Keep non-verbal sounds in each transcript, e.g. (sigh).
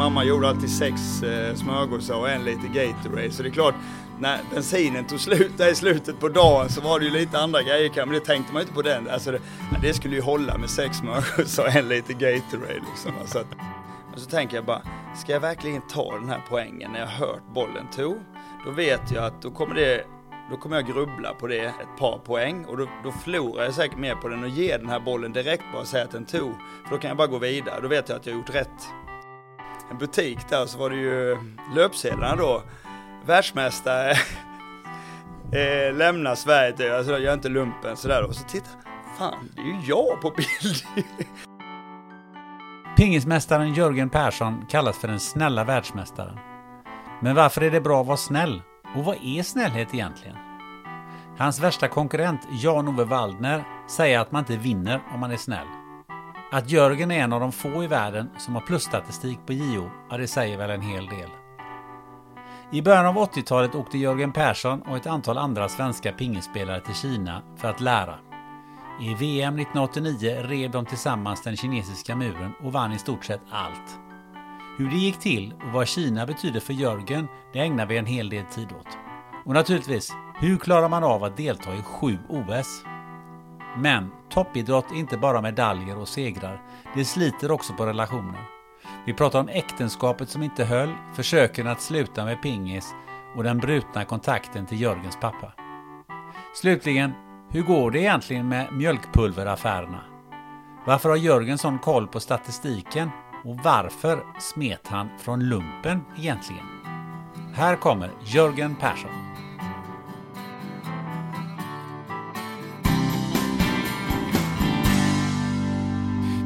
Mamma gjorde alltid sex eh, smörgåsar och en liter Gatorade. Så det är klart, när bensinen tog slut där i slutet på dagen så var det ju lite andra grejer kanske. Men det tänkte man ju inte på den. Alltså det, det skulle ju hålla med sex smörgåsar och en liter Gatorade liksom. Så att, och så tänker jag bara, ska jag verkligen ta den här poängen när jag hört bollen tog? Då vet jag att då kommer det då kommer jag grubbla på det ett par poäng och då, då förlorar jag säkert mer på den och ger den här bollen direkt bara och säga att den tog. För då kan jag bara gå vidare, då vet jag att jag har gjort rätt. En butik där så var det ju löpsedlarna då. Världsmästare (laughs) eh, lämnar Sverige, alltså jag gör inte lumpen sådär och så titta, fan det är ju jag på bild. (laughs) Pingismästaren Jörgen Persson kallas för den snälla världsmästaren. Men varför är det bra att vara snäll? Och vad är snällhet egentligen? Hans värsta konkurrent Jan-Ove Waldner säger att man inte vinner om man är snäll. Att Jörgen är en av de få i världen som har plusstatistik på JO, ja det säger väl en hel del. I början av 80-talet åkte Jörgen Persson och ett antal andra svenska pingisspelare till Kina för att lära. I VM 1989 rev de tillsammans den kinesiska muren och vann i stort sett allt. Hur det gick till och vad Kina betyder för Jörgen, det ägnar vi en hel del tid åt. Och naturligtvis, hur klarar man av att delta i sju OS? Men toppidrott är inte bara medaljer och segrar. Det sliter också på relationer. Vi pratar om äktenskapet som inte höll, försöken att sluta med pingis och den brutna kontakten till Jörgens pappa. Slutligen, hur går det egentligen med mjölkpulveraffärerna? Varför har Jörgen sån koll på statistiken? Och varför smet han från lumpen egentligen? Här kommer Jörgen Persson.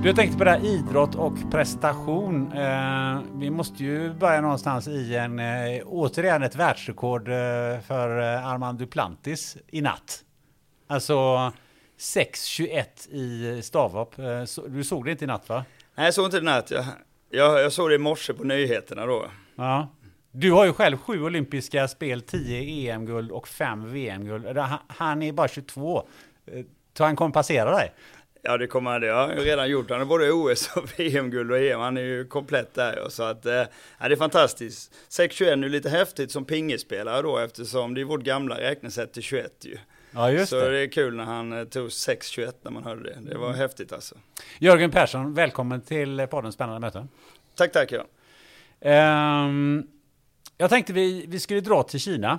Du, jag tänkte på det här idrott och prestation. Eh, vi måste ju börja någonstans i en, eh, återigen ett världsrekord eh, för eh, Armand Duplantis i natt. Alltså 6.21 i stavhopp. Eh, så, du såg det inte i natt va? Nej, jag såg inte det i natt. Jag, jag, jag såg det i morse på nyheterna då. Ja. Du har ju själv sju olympiska spel, 10 EM-guld och fem VM-guld. Han- Han är bara 22. Eh, Så han kommer passera dig? Ja, det kommer han. Det har redan gjort. Han har både OS och (laughs) VM-guld och EM. Han är ju komplett där. Så att, eh, ja, det är fantastiskt. 6-21 är ju lite häftigt som pingisspelare då eftersom det är vårt gamla räknesätt till 21 ju. Ja, just Så det. det är kul när han eh, tog 6-21 när man hörde det. Det var häftigt alltså. Jörgen Persson, välkommen till podden Spännande möten. Tack, tack ja. Ehm, jag tänkte vi, vi skulle dra till Kina.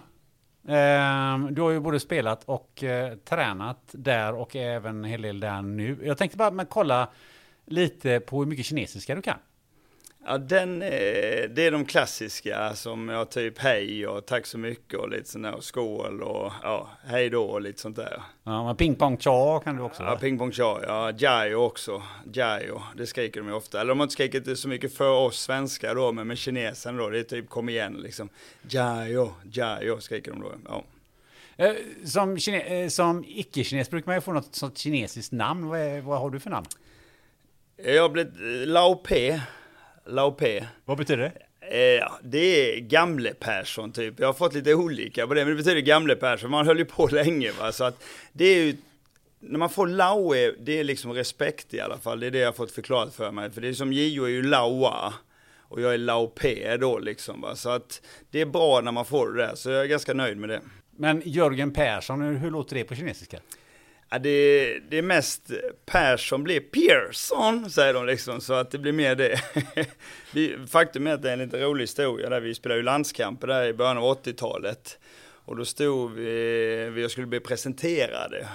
Ehm, du har ju både spelat och eh, tränat där och även en hel del där nu. Jag tänkte bara men, kolla lite på hur mycket kinesiska du kan. Ja, den, eh, det är de klassiska som jag typ hej och tack så mycket och lite sådär och skål och ja, hej då och lite sånt där. Ja, men ping pong cha kan du också. Ja, va? ping pong cha, ja, jayo också. Jayo, det skriker de ju ofta. Eller de har inte skrikit det så mycket för oss svenskar då, men med kinesen då, det är typ kom igen liksom. Jayo, jayo skriker de då. Ja. Eh, Som, kine, eh, som icke-kines brukar man ju få något sånt kinesiskt namn. Vad, är, vad har du för namn? Jag har blivit Lao Pe, Lao Pe. Vad betyder det? Eh, det är gamle Persson typ. Jag har fått lite olika på det, men det betyder gamle Persson. Man höll ju på länge va, så att det är ju när man får Laue, det är liksom respekt i alla fall. Det är det jag har fått förklarat för mig. För det är som Gio är ju Laua. Och jag är Laupé då liksom va. Så att det är bra när man får det där. Så jag är ganska nöjd med det. Men Jörgen Persson, hur låter det på kinesiska? Ja, det, det är mest Persson blir Pearson, säger de liksom, så att det blir mer det. (laughs) Faktum är att det är en lite rolig historia där vi spelade ju landskamper där i början av 80-talet. Och då stod vi, vi skulle bli presenterade.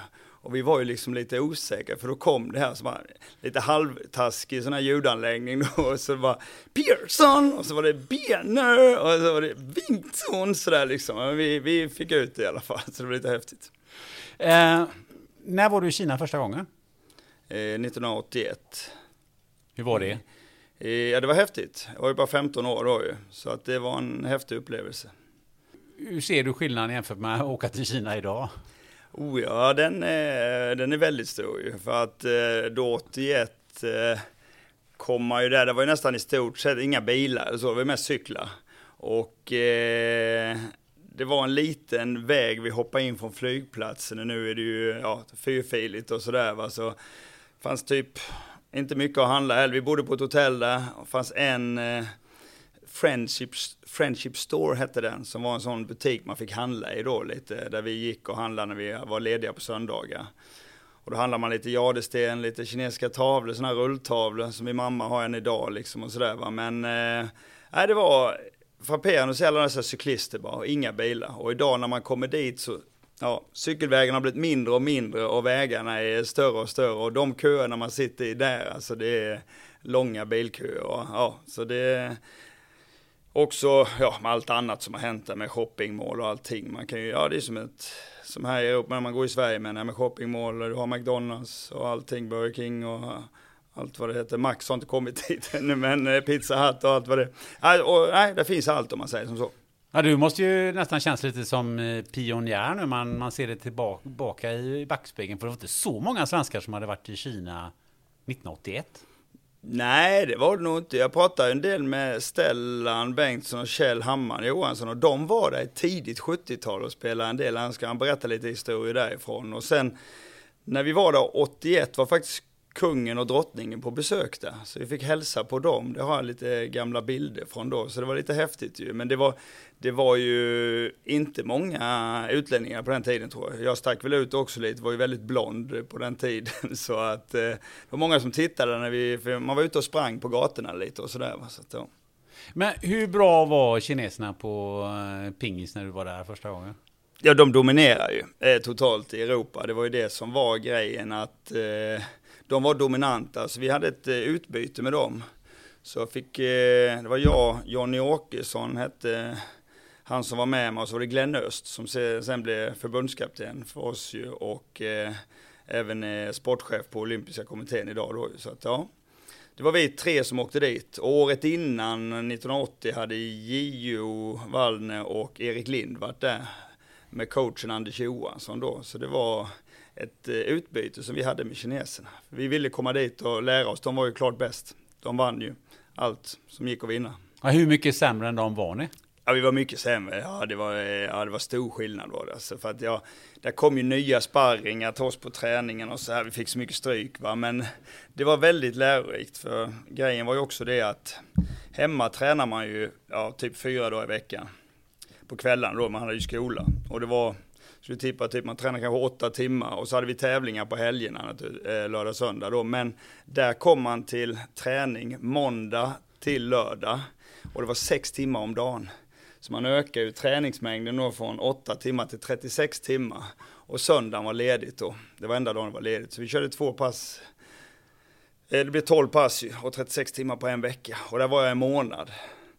Och vi var ju liksom lite osäkra för då kom det här som var lite halvtaskig sån här ljudanläggning då. Och så var Pearson och så var det Benner och så var det Vinson sådär liksom. Men vi, vi fick ut det i alla fall så det var lite häftigt. Eh, när var du i Kina första gången? Eh, 1981. Hur var det? Eh, ja det var häftigt. Jag var ju bara 15 år då ju. Så att det var en häftig upplevelse. Hur ser du skillnaden jämfört med att åka till Kina idag? Oh ja, den är, den är väldigt stor ju. För att eh, då 81 eh, kom man ju där, det var ju nästan i stort sett inga bilar, så det var mest cyklar. Och eh, det var en liten väg, vi hoppade in från flygplatsen och nu är det ju ja, fyrfiligt och sådär va. Så fanns typ inte mycket att handla heller. Vi bodde på ett hotell där, och fanns en eh, Friendship, Friendship Store hette den, som var en sån butik man fick handla i då lite, där vi gick och handlade när vi var lediga på söndagar. Och då handlar man lite jadesten, lite kinesiska tavlor, sådana här rulltavlor som min mamma har än idag liksom och sådär va. Men eh, nej, det var frapperande att se alla dessa cyklister bara, och inga bilar. Och idag när man kommer dit så, ja, cykelvägarna har blivit mindre och mindre och vägarna är större och större och de köerna man sitter i där, alltså det är långa bilköer. Och, ja, så det är också, ja, med allt annat som har hänt där med shoppingmål och allting. Man kan ju, ja det är som ett, som här i Europa när man går i Sverige med, med shoppingmål och du har McDonalds och allting, Burger King och allt vad det heter. Max har inte kommit (laughs) dit ännu, men eh, Pizza Hut och allt vad det är. Och, nej, det finns allt om man säger som så. Ja, du måste ju nästan kännas lite som eh, pionjär nu, man, man ser det tillbaka i backspegeln. För det var inte så många svenskar som hade varit i Kina 1981. Nej, det var det nog inte. Jag pratade en del med Stellan Bengtsson och Kjell Hamman Johansson och de var där i tidigt 70-tal och spelade en del. Han ska berätta lite historier därifrån. Och sen när vi var där 81 var faktiskt kungen och drottningen på besök där. Så vi fick hälsa på dem. Det har jag lite gamla bilder från då. Så det var lite häftigt ju. Men det var, det var ju inte många utlänningar på den tiden tror jag. Jag stack väl ut också lite, var ju väldigt blond på den tiden. (laughs) Så att eh, det var många som tittade när vi, man var ute och sprang på gatorna lite och sådär. Så att, ja. Men hur bra var kineserna på eh, pingis när du var där första gången? Ja, de dominerar ju eh, totalt i Europa. Det var ju det som var grejen att eh, de var dominanta. Så vi hade ett eh, utbyte med dem. Så fick, eh, det var jag, Jonny Åkesson hette han som var med mig och så var det Glenn Öst som sen blev förbundskapten för oss ju och eh, även sportchef på olympiska kommittén idag då. Så att ja, det var vi tre som åkte dit. Året innan, 1980, hade Gio Wallner och Erik Lind varit där med coachen Anders Johansson då. Så det var ett eh, utbyte som vi hade med kineserna. Vi ville komma dit och lära oss, de var ju klart bäst. De vann ju allt som gick att vinna. Ja, hur mycket sämre än de var ni? Ja, vi var mycket sämre. Ja, det var, ja, det var stor skillnad var det. Alltså, för att ja, där kom ju nya sparringar till oss på träningen och så här. Vi fick så mycket stryk va. Men det var väldigt lärorikt för grejen var ju också det att hemma tränar man ju ja, typ fyra dagar i veckan. På kvällarna då, man hade ju skola. Och det var skulle tippa typ man tränar kanske åtta timmar och så hade vi tävlingar på helgerna, lördag eh, lördag, söndag då. Men där kom man till träning måndag till lördag och det var sex timmar om dagen. Så man ökar ju träningsmängden då från 8 timmar till 36 timmar. Och söndagen var ledigt då. Det var enda dagen det var ledigt. Så vi körde två pass. Eh, det blev 12 pass och 36 timmar på en vecka. Och där var jag en månad.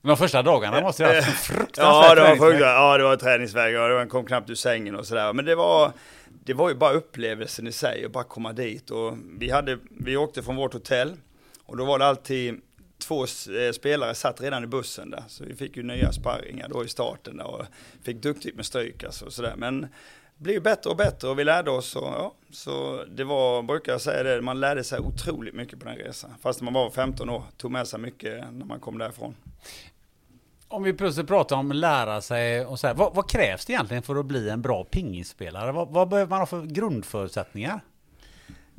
De första dagarna måste ha haft (laughs) fruktansvärt ja, det var. Ja, det var träningsväg och man kom knappt ur sängen och sådär. Men det var, det var ju bara upplevelsen i sig att bara komma dit. Och vi, hade, vi åkte från vårt hotell och då var det alltid två eh, spelare satt redan i bussen där. Så vi fick ju nya sparringar då i starten där och fick duktigt med stryk alltså och sådär. Men det blev bättre och bättre och vi lärde oss och ja, så det var, brukar jag säga det, man lärde sig otroligt mycket på den resan. Fast man var 15 år, tog med sig mycket när man kom därifrån. Om vi plötsligt pratar om lära sig och så här, vad, vad, krävs det egentligen för att bli en bra pingisspelare? Vad, vad behöver man ha för grundförutsättningar?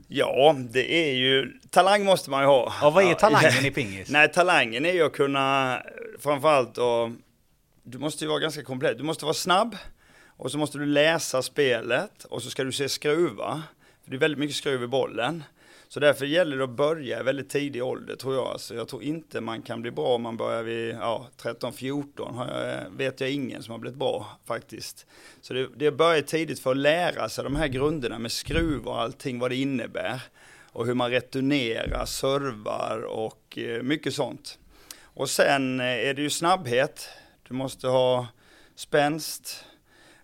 Ja, det är ju, talang måste man ju ha. Ja, vad är talangen i (laughs) pingis? Nej, talangen är ju att kunna, framförallt och, du måste ju vara ganska komplett. Du måste vara snabb och så måste du läsa spelet och så ska du se skruva. För det är väldigt mycket skruv i bollen. Så därför gäller det att börja i väldigt tidig ålder tror jag. Alltså, jag tror inte man kan bli bra om man börjar vid ja, 13-14. vet jag ingen som har blivit bra faktiskt. Så det, det börjar tidigt för att lära sig de här grunderna med skruv och allting, vad det innebär. Och hur man returnerar, servar och eh, mycket sånt. Och sen eh, är det ju snabbhet. Du måste ha spänst,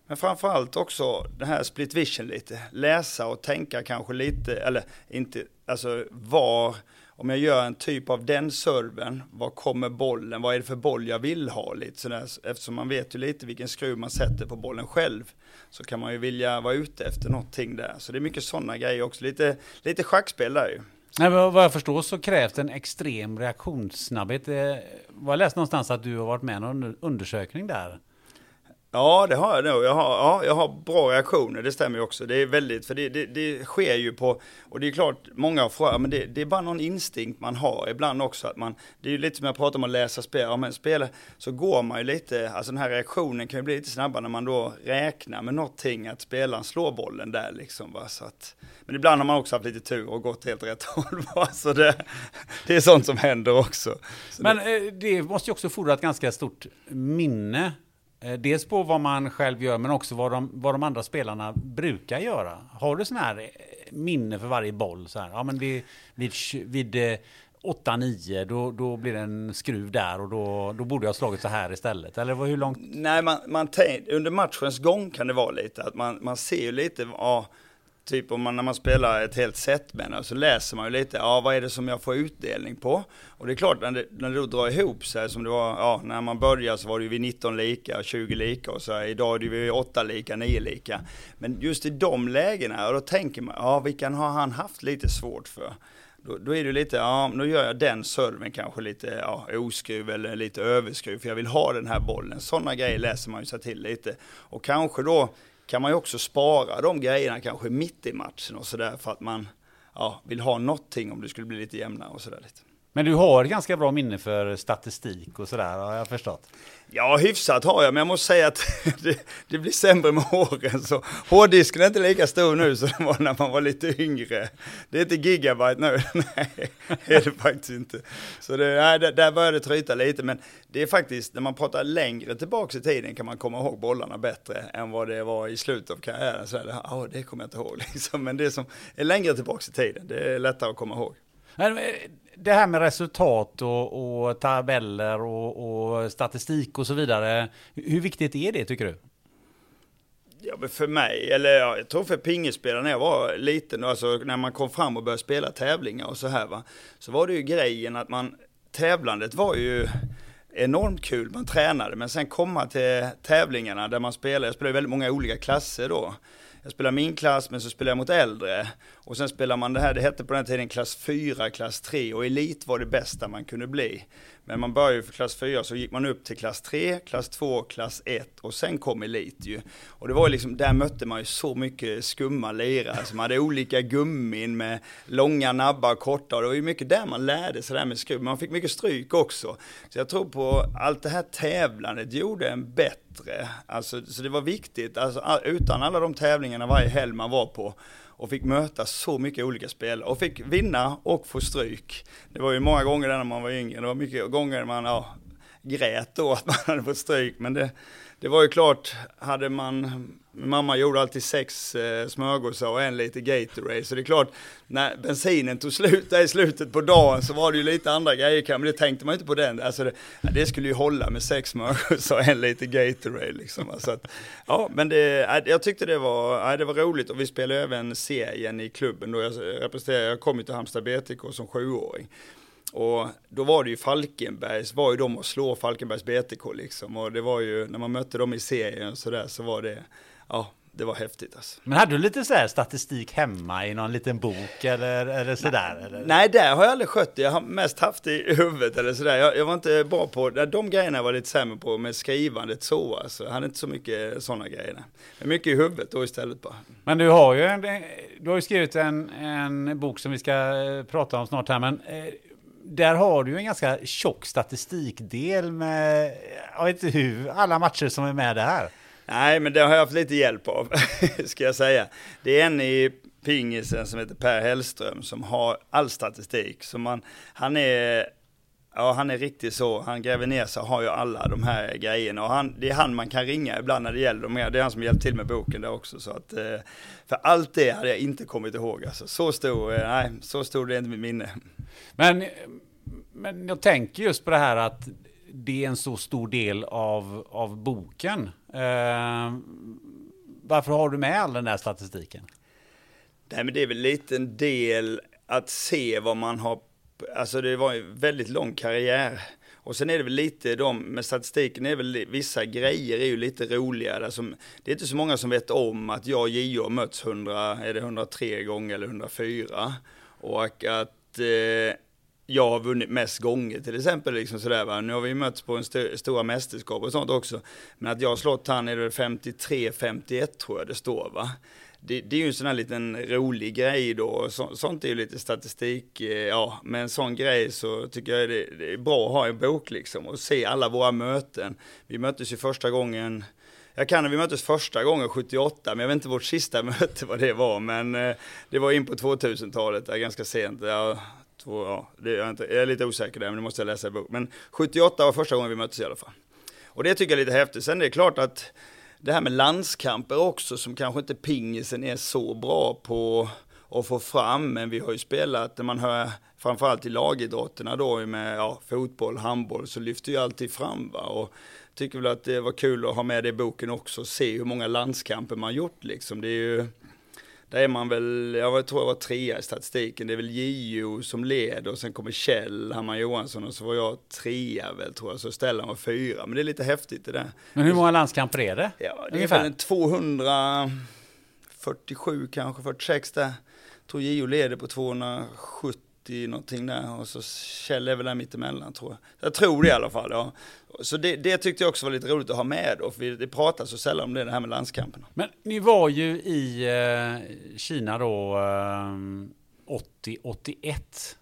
men framförallt också det här split vision lite. Läsa och tänka kanske lite, eller inte, alltså var, om jag gör en typ av den serven, var kommer bollen, vad är det för boll jag vill ha lite sådär. Eftersom man vet ju lite vilken skruv man sätter på bollen själv, så kan man ju vilja vara ute efter någonting där. Så det är mycket sådana grejer också, lite, lite schackspel där ju. Nej, vad jag förstår så krävs det en extrem reaktionssnabbhet. Eh, jag har läst någonstans att du har varit med i någon undersökning där. Ja, det har jag nog. Jag har, ja, jag har bra reaktioner, det stämmer ju också. Det är väldigt, för det, det, det sker ju på, och det är klart, många har frågat, men det, det, är bara någon instinkt man har ibland också. Att man, det är ju lite som jag pratar om att läsa spel, ja men spel, så går man ju lite, alltså den här reaktionen kan ju bli lite snabbare när man då räknar med någonting, att spelaren slår bollen där liksom. Va? Så att, men ibland har man också haft lite tur och gått helt rätt (laughs) håll. Va? Så det, det är sånt som händer också. Så men det, eh, måste ju också fordra ett ganska stort minne Eh, dels på vad man själv gör, men också vad de, vad de andra spelarna brukar göra. Har du sån här eh, minne för varje boll? Så här? Ja, men vid, vid, eh, vid 8-9, då, då blir det en skruv där och då, då borde jag ha slagit så här istället. Eller hur långt? Nej, man, man tänk, under matchens gång kan det vara lite att man, man ser ju lite, ja, typ om man, när man spelar ett helt set med så läser man ju lite, ja vad är det som jag får utdelning på? Och det är klart, när det, när det då drar ihop sig som det var, ja när man började så var det ju vid 19 lika, 20 lika och så här, idag är det ju 8 lika, 9 lika. Men just i de lägena, då tänker man, ja vilken har han haft lite svårt för? Då, då, är det lite, ja, nu gör jag den serven kanske lite ja, oskruv eller lite överskruv, för jag vill ha den här bollen. Sådana grejer läser man ju sig till lite. Och kanske då kan man ju också spara de grejerna kanske mitt i matchen och sådär för att man ja, vill ha någonting om det skulle bli lite jämnare och sådär. Men du har ganska bra minne för statistik och sådär har jag förstått. Ja, hyfsat har jag, men jag måste säga att (laughs) det, det, blir sämre med åren. Så hårddisken är inte lika stor nu som den var när man var lite yngre. Det är inte gigabyte nu, (laughs) nej, det är det faktiskt inte. Så det, nej, där börjar det tryta lite, men det är faktiskt, när man pratar längre tillbaka i tiden kan man komma ihåg bollarna bättre än vad det var i slutet av karriären. Så det, oh, det kommer jag inte ihåg, (laughs) liksom. men det som är längre tillbaka i tiden, det är lättare att komma ihåg eh, det här med resultat och, och tabeller och, och, statistik och så vidare. Hur viktigt är det tycker du? Ja, men för mig, eller jag tror för pingisspelare när jag var liten, alltså när man kom fram och började spela tävlingar och så här va, så var det ju grejen att man, tävlandet var ju enormt kul, man tränade, men sen komma till tävlingarna där man spelade, jag spelade väldigt många olika klasser då, jag spelar min klass men så spelar jag mot äldre. Och sen spelar man det här, det hette på den tiden klass 4, klass 3 och elit var det bästa man kunde bli. Men man började ju för klass 4 så gick man upp till klass 3, klass 2, klass 1 och sen kom elit ju. Och det var ju liksom, där mötte man ju så mycket skumma lirare som hade olika gummin med långa nabbar, korta och det var ju mycket där man lärde sig det här med skruv. Man fick mycket stryk också. Så jag tror på allt det här tävlandet gjorde en bättre. Alltså, så det var viktigt, alltså utan alla de tävlingarna varje helg man var på och fick möta så mycket olika spelare och fick vinna och få stryk. Det var ju många gånger när man var yngre, det var mycket gånger man ja, grät då att man hade fått stryk, men det, det var ju klart, hade man Mamma gjorde alltid sex eh, smörgåsar och en liter Gatorade. Så det är klart, när bensinen tog slut där i slutet på dagen så var det ju lite andra grejer. Men det tänkte man ju inte på den. Alltså det, det skulle ju hålla med sex smörgåsar och en liter Gatorade liksom. Alltså att, ja, men det, jag tyckte det var, det var roligt och vi spelade även serien i klubben då jag representerade, jag kom ju till Halmstad BTK som sjuåring. Och då var det ju Falkenbergs, var ju de att slå Falkenbergs BTK liksom. Och det var ju, när man mötte dem i serien så där så var det, ja, det var häftigt alltså. Men hade du lite så här statistik hemma i någon liten bok eller, eller sådär? Eller? Nej, där har jag aldrig skött det. Jag har mest haft det i huvudet eller sådär. Jag, jag var inte bra på, de grejerna var lite sämre på med skrivandet så alltså. Jag hade inte så mycket sådana grejer. Men mycket i huvudet då istället bara. Men du har ju, en, du har ju skrivit en, en bok som vi ska eh, prata om snart här, men eh, där har du ju en ganska tjock statistikdel med, jag vet inte hur, alla matcher som är med där. Nej, men det har jag haft lite hjälp av, (laughs) ska jag säga. Det är en i pingisen som heter Per Hellström som har all statistik. Så man, han är, ja han är riktigt så, han gräver ner sig och har ju alla de här grejerna. Och han, det är han man kan ringa ibland när det gäller dem. Det är han som hjälpt till med boken där också. Så att, eh, för allt det hade jag inte kommit ihåg. Alltså, så stor, eh, nej, så stor det är inte mitt minne. Men, men jag tänker just på det här att det är en så stor del av, av boken. Eh, varför har du med all den där statistiken? Nej, men det är väl lite en del att se vad man har, alltså det var en väldigt lång karriär. Och sen är det väl lite de, med statistiken är väl vissa grejer är ju lite roligare. Alltså, det är inte så många som vet om att jag och JO har mötts 100, är det 103 gånger eller 104. Och att eh, jag har vunnit mest gånger till exempel. Liksom sådär, va? Nu har vi mötts på en st stora mästerskap och sånt också. Men att jag har slått han är det 53-51 tror jag det står va. Det, det, är ju en sån här liten rolig grej då, så, sånt är ju lite statistik, eh, ja, med en sån grej så tycker jag det, det, är bra att ha en bok liksom och se alla våra möten. Vi möttes ju första gången, jag kan när vi möttes första gången 78, men jag vet inte vårt sista (laughs) möte vad det var, men eh, det var in på 2000-talet, ganska sent. Ja, Två, ja, det är jag, inte, jag är lite osäker där, men det måste jag läsa i bok. Men 78 var första gången vi möttes i alla fall. Och det tycker jag är lite häftigt. Sen är det klart att det här med landskamper också, som kanske inte pingisen är så bra på att få fram, men vi har ju spelat, när man hör framförallt i lagidrotterna då med ja, fotboll, handboll, så lyfter ju alltid fram va. Och tycker väl att det var kul att ha med det i boken också, se hur många landskamper man gjort liksom. Det är ju där är man väl, jag tror jag var trea i statistiken, det är väl JO som leder och sen kommer Kjell Hammar Johansson och så var jag trea väl tror jag, så Stellan var fyra. Men det är lite häftigt det där. Men hur många landskamper är det? Ja, det Ungefär? är väl en 247 kanske, 46 där. Jag tror JO leder på 270 någonting där och så Kjell är väl där mittemellan tror jag. Jag tror det i alla fall. Ja. Så det, det, tyckte jag också var lite roligt att ha med då, för vi pratar så sällan om det, det här med landskamperna. Men ni var ju i eh, Kina då eh, 80-81.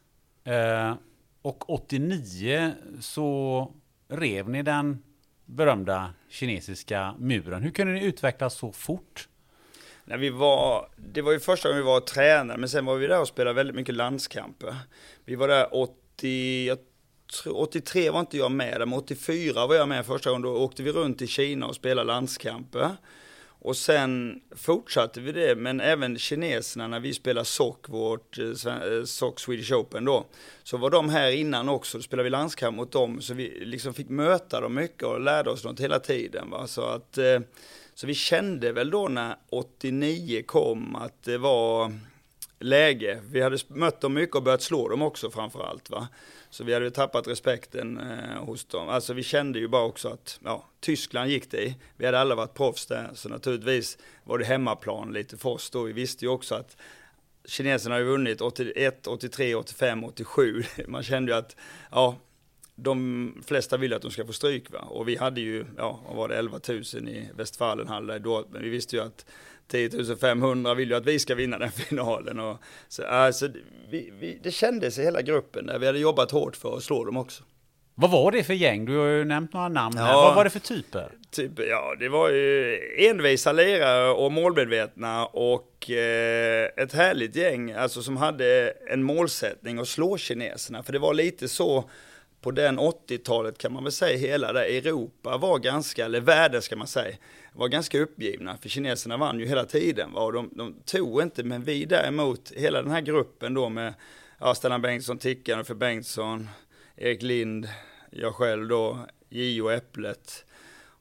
Eh, och 89 så rev ni den berömda kinesiska muren. Hur kunde ni utvecklas så fort? När vi var, det var ju första gången vi var och tränade, men sen var vi där och spelade väldigt mycket landskamper. Vi var där 80, jag tror, 83 var inte jag med, men 84 var jag med första gången. Då åkte vi runt i Kina och spelade landskamper. Och sen fortsatte vi det, men även kineserna när vi spelade SOC, vårt eh, eh, SOC Swedish Open då, så var de här innan också, då spelade vi landskamp mot dem, så vi liksom fick möta dem mycket och lärde oss något hela tiden. Va? Så att eh, så vi kände väl då när 89 kom att det var läge. Vi hade mött dem mycket och börjat slå dem också framförallt. Va? Så vi hade tappat respekten eh, hos dem. Alltså vi kände ju bara också att ja, Tyskland gick det i. Vi hade alla varit proffs där, så naturligtvis var det hemmaplan lite för oss då. Vi visste ju också att kineserna har ju vunnit 81, 83, 85, 87. Man kände ju att ja, de flesta vill att de ska få stryk va? och vi hade ju, ja, vad var det, 11 000 i Westfalenhalle då, men vi visste ju att 10 500 vill ju att vi ska vinna den (laughs) finalen. Och, så, alltså, vi, vi, det kändes i hela gruppen där vi hade jobbat hårt för att slå dem också. Vad var det för gäng? Du har ju nämnt några namn här. Ja, Vad var det för typer? Typ, ja, det var ju envisa lirare och målmedvetna och eh, ett härligt gäng, alltså som hade en målsättning att slå kineserna. För det var lite så på den 80-talet kan man väl säga hela det Europa var ganska, eller världen ska man säga, var ganska uppgivna. För kineserna vann ju hela tiden va? och de, de tog inte, men vi däremot, hela den här gruppen då med ja, Stellan Bengtsson, Tickan för Bengtsson, Erik Lind, jag själv då, J.O. Äpplet.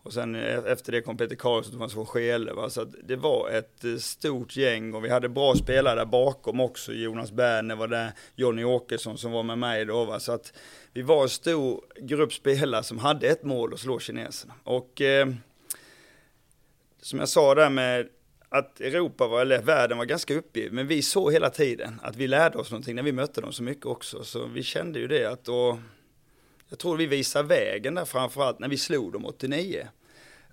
Och sen e-, efter det kom Peter Karlsson, Thomas von Scheele. Va? Så det var ett eh, stort gäng och vi hade bra spelare där bakom också. Jonas Berner var där, Jonny Åkesson som var med mig då. Va? Så att vi var en stor grupp spelare som hade ett mål att slå kineserna. Och eh, som jag sa där med att Europa var, eller världen var ganska uppgiven, men vi såg hela tiden att vi lärde oss någonting när vi mötte dem så mycket också. Så vi kände ju det att då, jag tror vi visade vägen där framförallt när vi slog dem 89.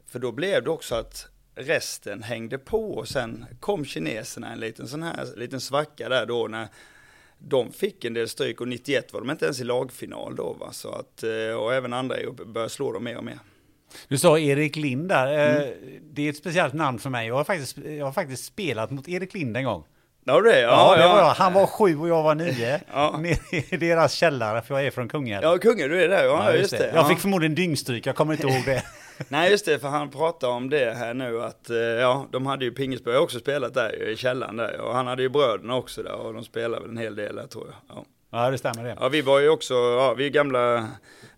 För då blev det också att resten hängde på och sen kom kineserna en liten sån här liten svacka där då när de fick en del stryk och 91 var de inte ens i lagfinal då va. Så att, eh, och även andra började slå dem mer och mer. Du sa Erik Lind där. Eh, mm. Det är ett speciellt namn för mig. Jag har faktiskt, jag har faktiskt spelat mot Erik Lind en gång. Ja, det, ja, ja, det var jag. Han var sju och jag var nio. ja. I deras källare, för jag är från Kungälv. Ja, Kungälv, du är där. Ja, ja just det. Jag fick förmodligen dyngstryk, jag kommer inte ihåg det. (laughs) Nej, just det, för han pratar om det här nu att, eh, ja, de hade ju har också spelat där i källaren där. Och han hade ju bröderna också där och de spelade väl en hel del där tror jag. Ja. Ja, det stämmer det. Ja, vi var ju också, ja, vi är gamla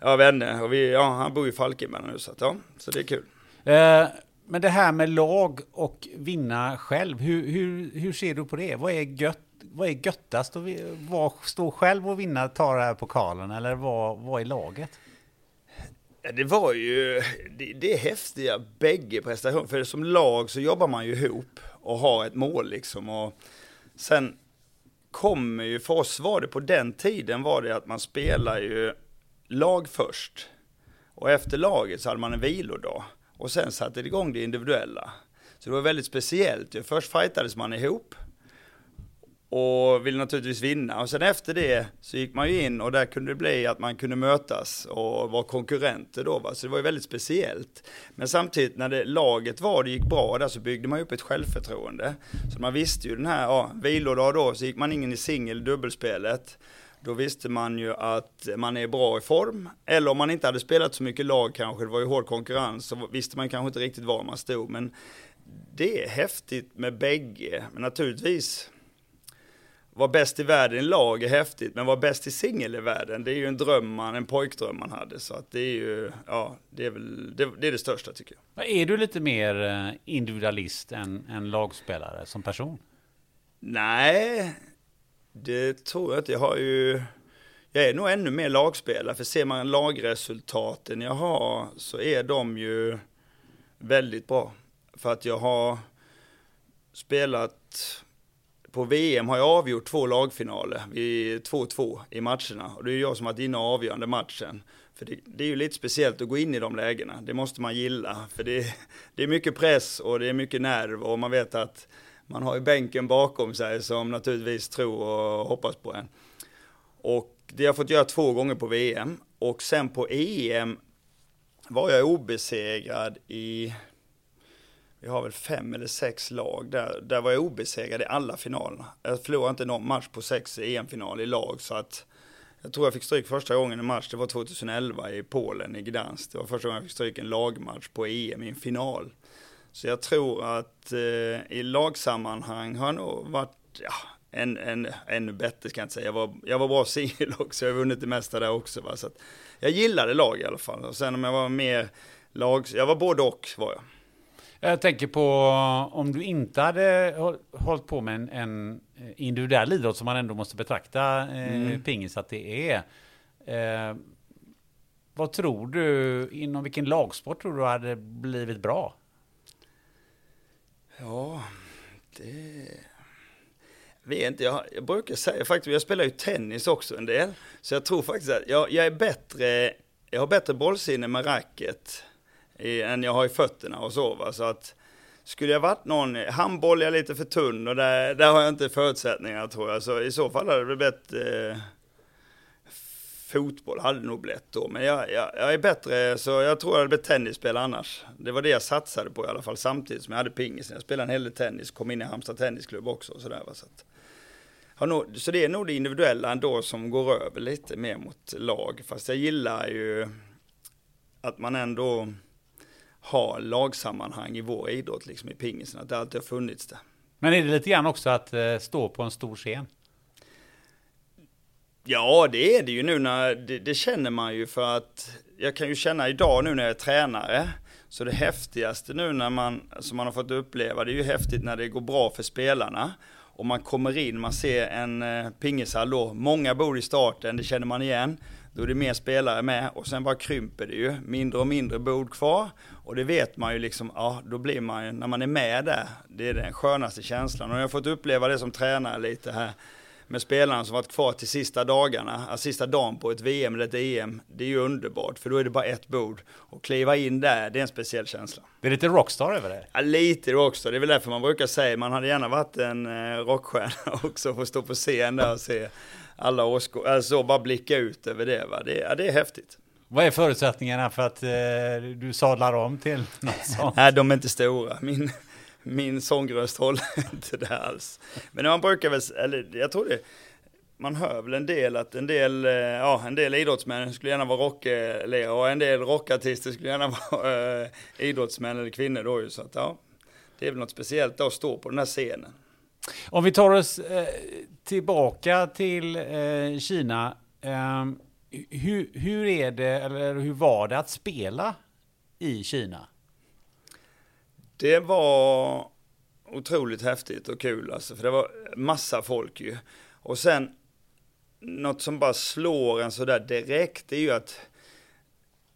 ja, vänner och vi, ja, han bor i Falkenberg nu så att, ja, så det är kul. Eh, men det här med lag och vinna själv, hur, hur, hur ser du på det? Vad är gött? Vad är göttast? Vad, stå själv och vinna, ta det här pokalen eller vad, vad är laget? Det var ju, det, det är häftiga bägge prestationer. För som lag så jobbar man ju ihop och har ett mål liksom. Och sen kommer ju, för oss var det på den tiden var det att man spelar ju lag först. Och efter laget så hade man en vilodag. Och sen satte det igång det individuella. Så det var väldigt speciellt. Först fightades man ihop och ville naturligtvis vinna. Och sen efter det så gick man ju in och där kunde det bli att man kunde mötas och vara konkurrenter då. Va? Så det var ju väldigt speciellt. Men samtidigt när det, laget var och det gick bra där så byggde man upp ett självförtroende. Så man visste ju den här, ja, vilodag då, så gick man in i singel dubbelspelet. Då visste man ju att man är bra i form. Eller om man inte hade spelat så mycket lag kanske, det var ju hård konkurrens, så visste man kanske inte riktigt var man stod. Men det är häftigt med bägge. Men naturligtvis vara bäst i världen i lag är häftigt, men vara bäst i singel i världen, det är ju en dröm man, en pojkdröm man hade. Så att det är ju, ja, det är väl, det, det är det största tycker jag. Är du lite mer eh, individualist än, än lagspelare som person? Nej, det tror jag inte. Jag har ju, jag är nog ännu mer lagspelare, för ser man lagresultaten jag har så är de ju väldigt bra. För att jag har spelat på VM har jag avgjort två lagfinaler, vi 2-2 i matcherna. Och det är jag som har varit inne och avgörande matchen. För det, det, är ju lite speciellt att gå in i de lägena, det måste man gilla. För det, det är mycket press och det är mycket nerv och man vet att man har ju bänken bakom sig som naturligtvis tror och hoppas på en. Och det har jag fått göra två gånger på VM. Och sen på EM var jag obesegrad i vi har väl fem eller sex lag där, där var jag obesegrad i alla finalerna. Jag förlorade inte någon match på sex EM-final i lag så att jag tror jag fick stryk första gången i match, det var 2011 i Polen, i Gdansk. Det var första gången jag fick stryk en lagmatch på EM i en final. Så jag tror att eh, i lagsammanhang har jag nog varit, ja, en, en, ännu bättre ska jag inte säga. Jag var, jag var bra (laughs) singel också, jag har vunnit det mesta där också. Va? Så jag gillade lag i alla fall. Och sen om jag var mer lag, jag var både och var jag. Jag tänker på om du inte hade hållit på med en, en individuell idrott som man ändå måste betrakta eh, mm. pingis att det är. Eh, vad tror du, inom vilken lagsport tror du hade blivit bra? Ja, det... Vet inte, jag, jag brukar säga faktiskt, jag spelar ju tennis också en del. Så jag tror faktiskt att jag, jag är bättre, jag har bättre bollsinne med racket i, än jag har i fötterna och så va. Så att skulle jag varit någon, handboll är jag lite för tunn och där, där har jag inte förutsättningar tror jag. Så i så fall hade det blivit eh, fotboll hade det nog blivit då. Men jag, jag, jag, är bättre, så jag tror jag hade blivit tennisspelare annars. Det var det jag satsade på i alla fall samtidigt som jag hade pingisen. Jag spelade en hel del tennis, kom in i Halmstad Tennisklubb också och sådär. Så, att, nog, så det är nog det individuella ändå som går över lite mer mot lag. Fast jag gillar ju att man ändå har lagsammanhang i vår idrott, liksom i pingisen, att det alltid har funnits det. Men är det lite grann också att eh, stå på en stor scen? Ja, det är det ju nu när, det, det, känner man ju för att jag kan ju känna idag nu när jag är tränare, så det häftigaste nu när man, som man har fått uppleva, det är ju häftigt när det går bra för spelarna. och man kommer in, man ser en eh, pingishall då, många bord i starten, det känner man igen. Då är det mer spelare med och sen bara krymper det ju, mindre och mindre bord kvar. Och det vet man ju liksom, ja då blir man ju, när man är med där, det är den skönaste känslan. Och jag har fått uppleva det som tränare lite här med spelarna som varit kvar till sista dagarna, alltså sista dagen på ett VM eller ett EM, det är ju underbart för då är det bara ett bord. Och kliva in där, det är en speciell känsla. Det är lite rockstar över det? Ja, lite rockstar, det är väl därför man brukar säga, man hade gärna varit en eh, rockstjärna (laughs) också, få stå på scen där och se alla åskådare, alltså bara blicka ut över det va, det, ja, det är häftigt. Vad är förutsättningarna för att eh, du sadlar om till något (laughs) sånt? Nej, de är inte stora. Min, min sångröst håller (laughs) inte det alls. Men man brukar väl, eller jag tror det, man hör väl en del att en del, eh, ja, en del idrottsmän skulle gärna vara rockledare och en del rockartister skulle gärna (laughs) vara äh, idrottsmän eller kvinnor då ju. Så att ja, det är väl något speciellt att stå på den här scenen. Om vi tar oss eh, tillbaka till eh, Kina. Eh, hur, hur är det, eller hur var det att spela i Kina? Det var otroligt häftigt och kul alltså, för det var massa folk ju. Och sen, något som bara slår en sådär direkt, det är ju att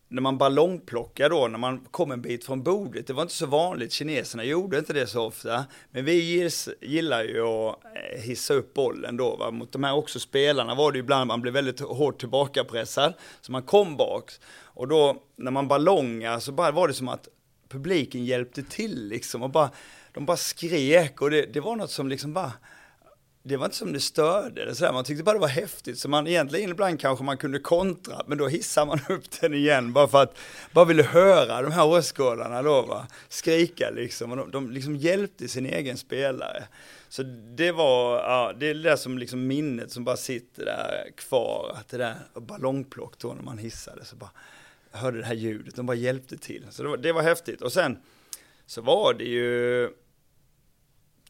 när man ballongplockar då, när man kom en bit från bordet, det var inte så vanligt, kineserna gjorde inte det så ofta, men vi gillar ju att eh, hissa upp bollen då, va? mot de här också spelarna var det ju ibland man blev väldigt hårt tillbakapressad, så man kom bak, och då när man ballongar så bara var det som att publiken hjälpte till liksom, och bara, de bara skrek, och det, det var något som liksom bara, det var inte som det störde, eller sådär. man tyckte bara det var häftigt. Så man egentligen ibland kanske man kunde kontra, men då hissar man upp den igen bara för att, bara ville höra de här åskådarna då va, skrika liksom. Och de, de liksom hjälpte sin egen spelare. Så det var, ja, det är det där som liksom minnet som bara sitter där kvar, att det där ballongplock då när man hissade, så bara hörde det här ljudet, de bara hjälpte till. Så det var, det var häftigt. Och sen så var det ju,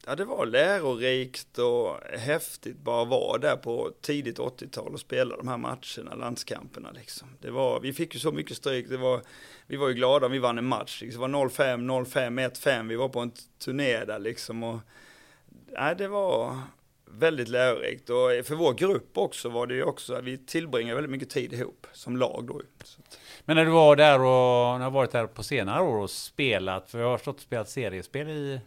ja, det var lärorikt och häftigt bara att vara där på tidigt 80-tal och spela de här matcherna, landskamperna liksom. Det var, vi fick ju så mycket stryk, det var, vi var ju glada om vi vann en match. Liksom. Det var 0-5, 0-5, 1-5, vi var på en turné där liksom. Och, nej, det var väldigt lärorikt och för vår grupp också var det ju också, vi tillbringade väldigt mycket tid ihop som lag då. Men när du var där och när du varit där på senare år och spelat, för jag har förstått att spelat seriespel i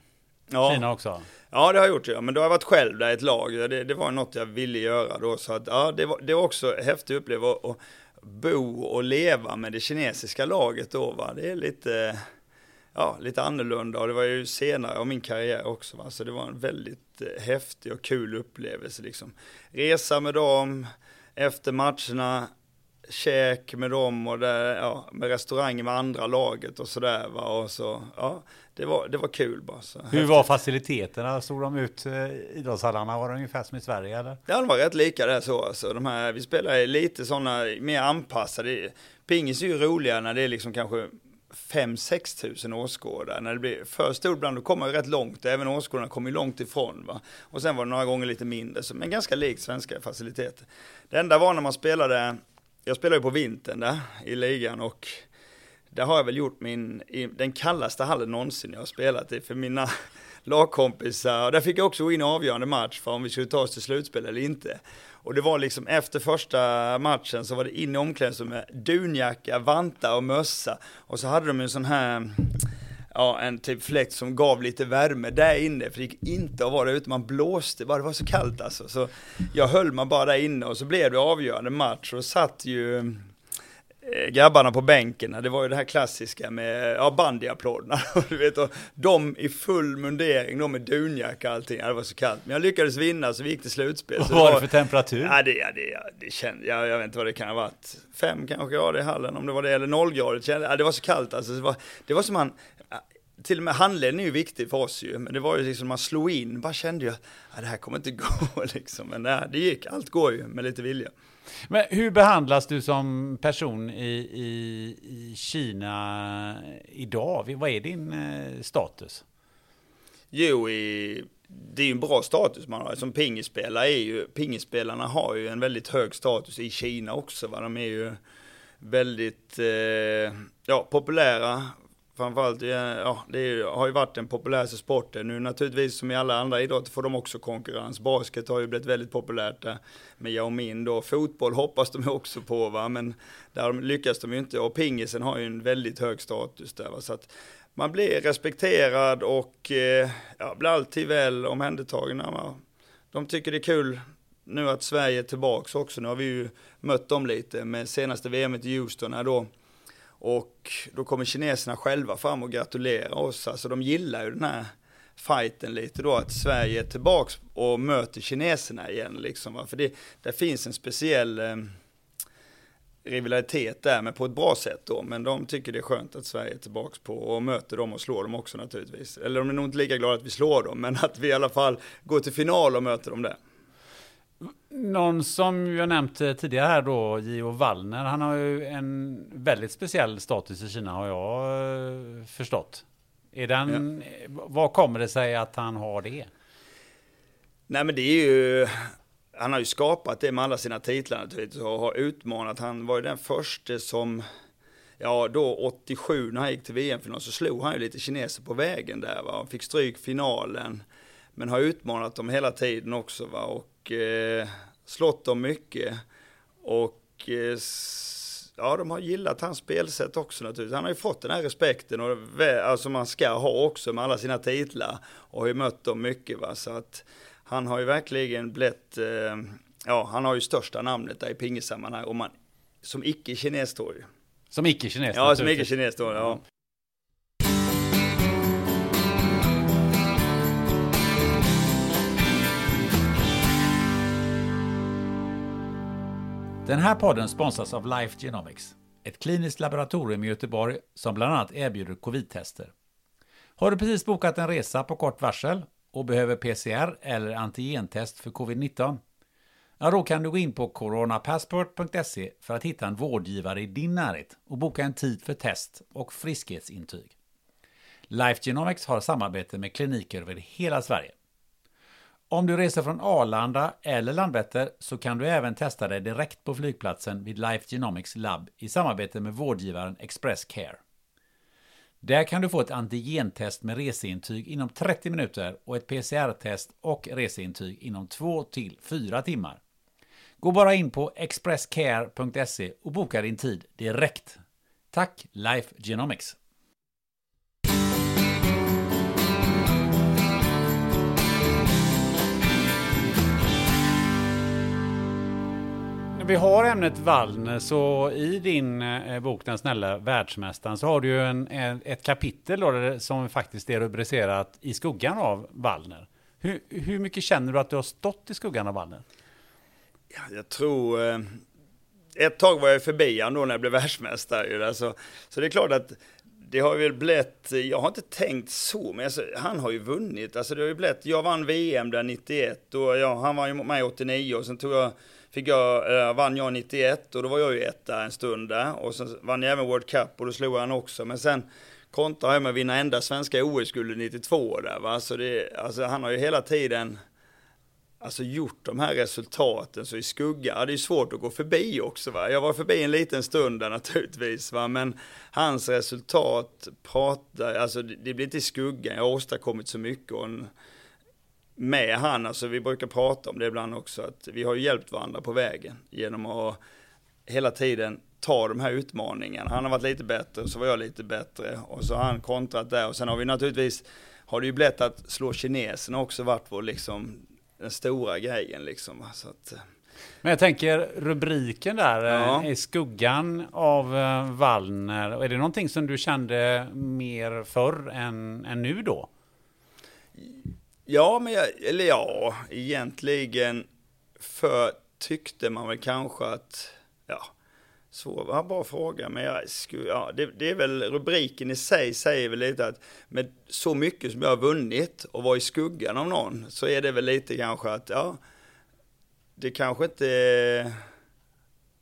ja. Kina också? Ja, det har jag gjort, ja. men då har jag varit själv där i ett lag. Det, det var något jag ville göra då, så att ja, det var, det var också häftigt uppleva att bo och leva med det kinesiska laget då, va. Det är lite, ja, lite annorlunda och det var ju senare av min karriär också, va. Så det var en väldigt eh, häftig och kul upplevelse liksom. Resa med dem, efter matcherna, käk med dem och där, ja, med restauranger med andra laget och sådär va. Och så, ja, det var, det var kul bara. Så Hur häftigt. var faciliteterna? Såg de ut, eh, idrottshallarna, var de ungefär som i Sverige eller? Ja, de var rätt lika där så alltså. De här, vi spelar lite sådana mer anpassade. Pingis är ju roligare när det är liksom kanske 5-6 tusen åskådare. När det blir för stort ibland, då kommer man rätt långt. Även åskådarna kommer ju långt ifrån. Va? Och sen var det några gånger lite mindre, men ganska likt svenska faciliteter. Det enda var när man spelade jag spelade ju på vintern där i ligan och där har jag väl gjort min, den kallaste hallen någonsin jag har spelat i för mina lagkompisar. Och där fick jag också gå in i avgörande match för om vi skulle ta oss till slutspel eller inte. Och det var liksom efter första matchen så var det in i omklädningsrummet dunjacka, vantar och mössa. Och så hade de en sån här ja, en typ fläkt som gav lite värme där inne, för det gick inte att vara där ute, man blåste bara, det var så kallt alltså. Så jag höll mig bara där inne och så blev det avgörande match och satt ju grabbarna på bänken, det var ju det här klassiska med ja, bandyapplåderna, (laughs) du vet, och de i full mundering, de med dunjacka och allting, ja, det var så kallt. Men jag lyckades vinna så vi gick till slutspel. Vad var det för temperatur? Ja, det, ja, det, det kände, ja, jag vet inte vad det kan ha varit, fem kanske grader i hallen om det var det, eller nollgradigt, ja, det var så kallt alltså. Det var, det var som man, till och med handleden är ju viktig för oss ju, men det var ju liksom man slog in, bara kände jag, att det här kommer inte (laughs) gå liksom, men nej, det gick, allt går ju med lite vilja. Men hur behandlas du som person i, i, i Kina idag? Vad är din eh, status? Jo, i, det är ju en bra status man har. Som pingisspelare är ju, pingisspelarna har ju en väldigt hög status i Kina också. Va? De är ju väldigt eh, ja, populära framförallt, ja, det har ju varit den populäraste sporten. Nu naturligtvis som i alla andra idrotter får de också konkurrens. Basket har ju blivit väldigt populärt där med Yao Min då. Fotboll hoppas de också på va, men där lyckas de ju inte. Och pingisen har ju en väldigt hög status där va. Så att man blir respekterad och eh, ja, blir alltid väl omhändertagen. De tycker det är kul nu att Sverige är tillbaks också. Nu har vi ju mött dem lite med senaste VM i Houston här då och då kommer kineserna själva fram och gratulerar oss. Alltså de gillar ju den här fighten lite då, att Sverige är tillbaks och möter kineserna igen liksom. För det, det finns en speciell eh, rivalitet där, men på ett bra sätt då. Men de tycker det är skönt att Sverige är tillbaks på och möter dem och slår dem också naturligtvis. Eller de är nog inte lika glada att vi slår dem, men att vi i alla fall går till final och möter dem där. Någon som jag nämnt tidigare här då, Gio Wallner, han har ju en väldigt speciell status i Kina har jag eh, förstått. Är den, ja. Vad kommer det sig att han har det? Nej men det är ju, han har ju skapat det med alla sina titlar naturligtvis och har utmanat. Han var ju den första som, ja då 87 när han gick till VM-final så slog han ju lite kineser på vägen där va. Han fick stryk finalen. Men har utmanat dem hela tiden också va. Och eh, slått dem mycket. Och eh, ja, de har gillat hans spelsätt också naturligtvis. Han har ju fått den här respekten och alltså man ska ha också med alla sina titlar och har ju mött dem mycket va. Så att han har ju verkligen blivit, eh, ja han har ju största namnet där i pingissammanhang och man, som icke-kines då Som icke-kines? Ja, som icke-kines då, ja. Den här podden sponsras av Life Genomics, ett kliniskt laboratorium i Göteborg som bland annat erbjuder covid-tester. Har du precis bokat en resa på kort varsel och behöver PCR eller antigentest för covid-19? Ja, då kan du gå in på coronapassport.se för att hitta en vårdgivare i din närhet och boka en tid för test och friskhetsintyg. Life Genomics har samarbete med kliniker över hela Sverige. Om du reser från Arlanda eller Landvetter så kan du även testa dig direkt på flygplatsen vid Life Genomics Lab i samarbete med vårdgivaren Express Care. Där kan du få ett antigentest med reseintyg inom 30 minuter och ett PCR-test och reseintyg inom 2 till 4 timmar. Gå bara in på expresscare.se och boka din tid direkt. Tack Life Genomics! Vi har ämnet Wallner så i din eh, bok Den snälla världsmästaren så har du ju en, en, ett kapitel då, som faktiskt är rubricerat I skuggan av Wallner. Hur, hur mycket känner du att du har stått i skuggan av Wallner? Ja, jag tror... Eh, ett tag var jag förbi honom då när jag blev världsmästare. Alltså, så det är klart att det har väl blivit, jag har inte tänkt så, men alltså, han har ju vunnit. Alltså det har ju blivit, jag vann VM där 91 och ja, han var ju med 89 och sen tog jag fick jag, äh, vann jag 91 och då var jag ju etta en stund där. Och sen vann jag även World Cup och då slog han också. Men sen kontrade jag med att vinna enda svenska OS-guldet 92 där va. Så det, alltså han har ju hela tiden alltså gjort de här resultaten så i skugga, det är svårt att gå förbi också va. Jag var förbi en liten stund där naturligtvis va, men hans resultat pratar, alltså det blir inte i skuggan, jag har åstadkommit så mycket och en, med han, alltså vi brukar prata om det ibland också, att vi har hjälpt varandra på vägen genom att hela tiden ta de här utmaningarna. Han har varit lite bättre, så var jag lite bättre och så har han kontrat där och sen har vi naturligtvis, har det ju blivit att slå kineserna också varit vår liksom, den stora grejen liksom. Så att, eh. men jag tänker rubriken där, ja. Eh, i skuggan av eh, Wallner, är det någonting som du kände mer förr än, än nu då? Ja, men jag, eller ja, egentligen för tyckte man väl kanske att, ja, svår, bra fråga, men jag skulle, ja, det, det, är väl rubriken i sig säger väl lite att med så mycket som jag har vunnit och var i skuggan av någon så är det väl lite kanske att, ja, det kanske inte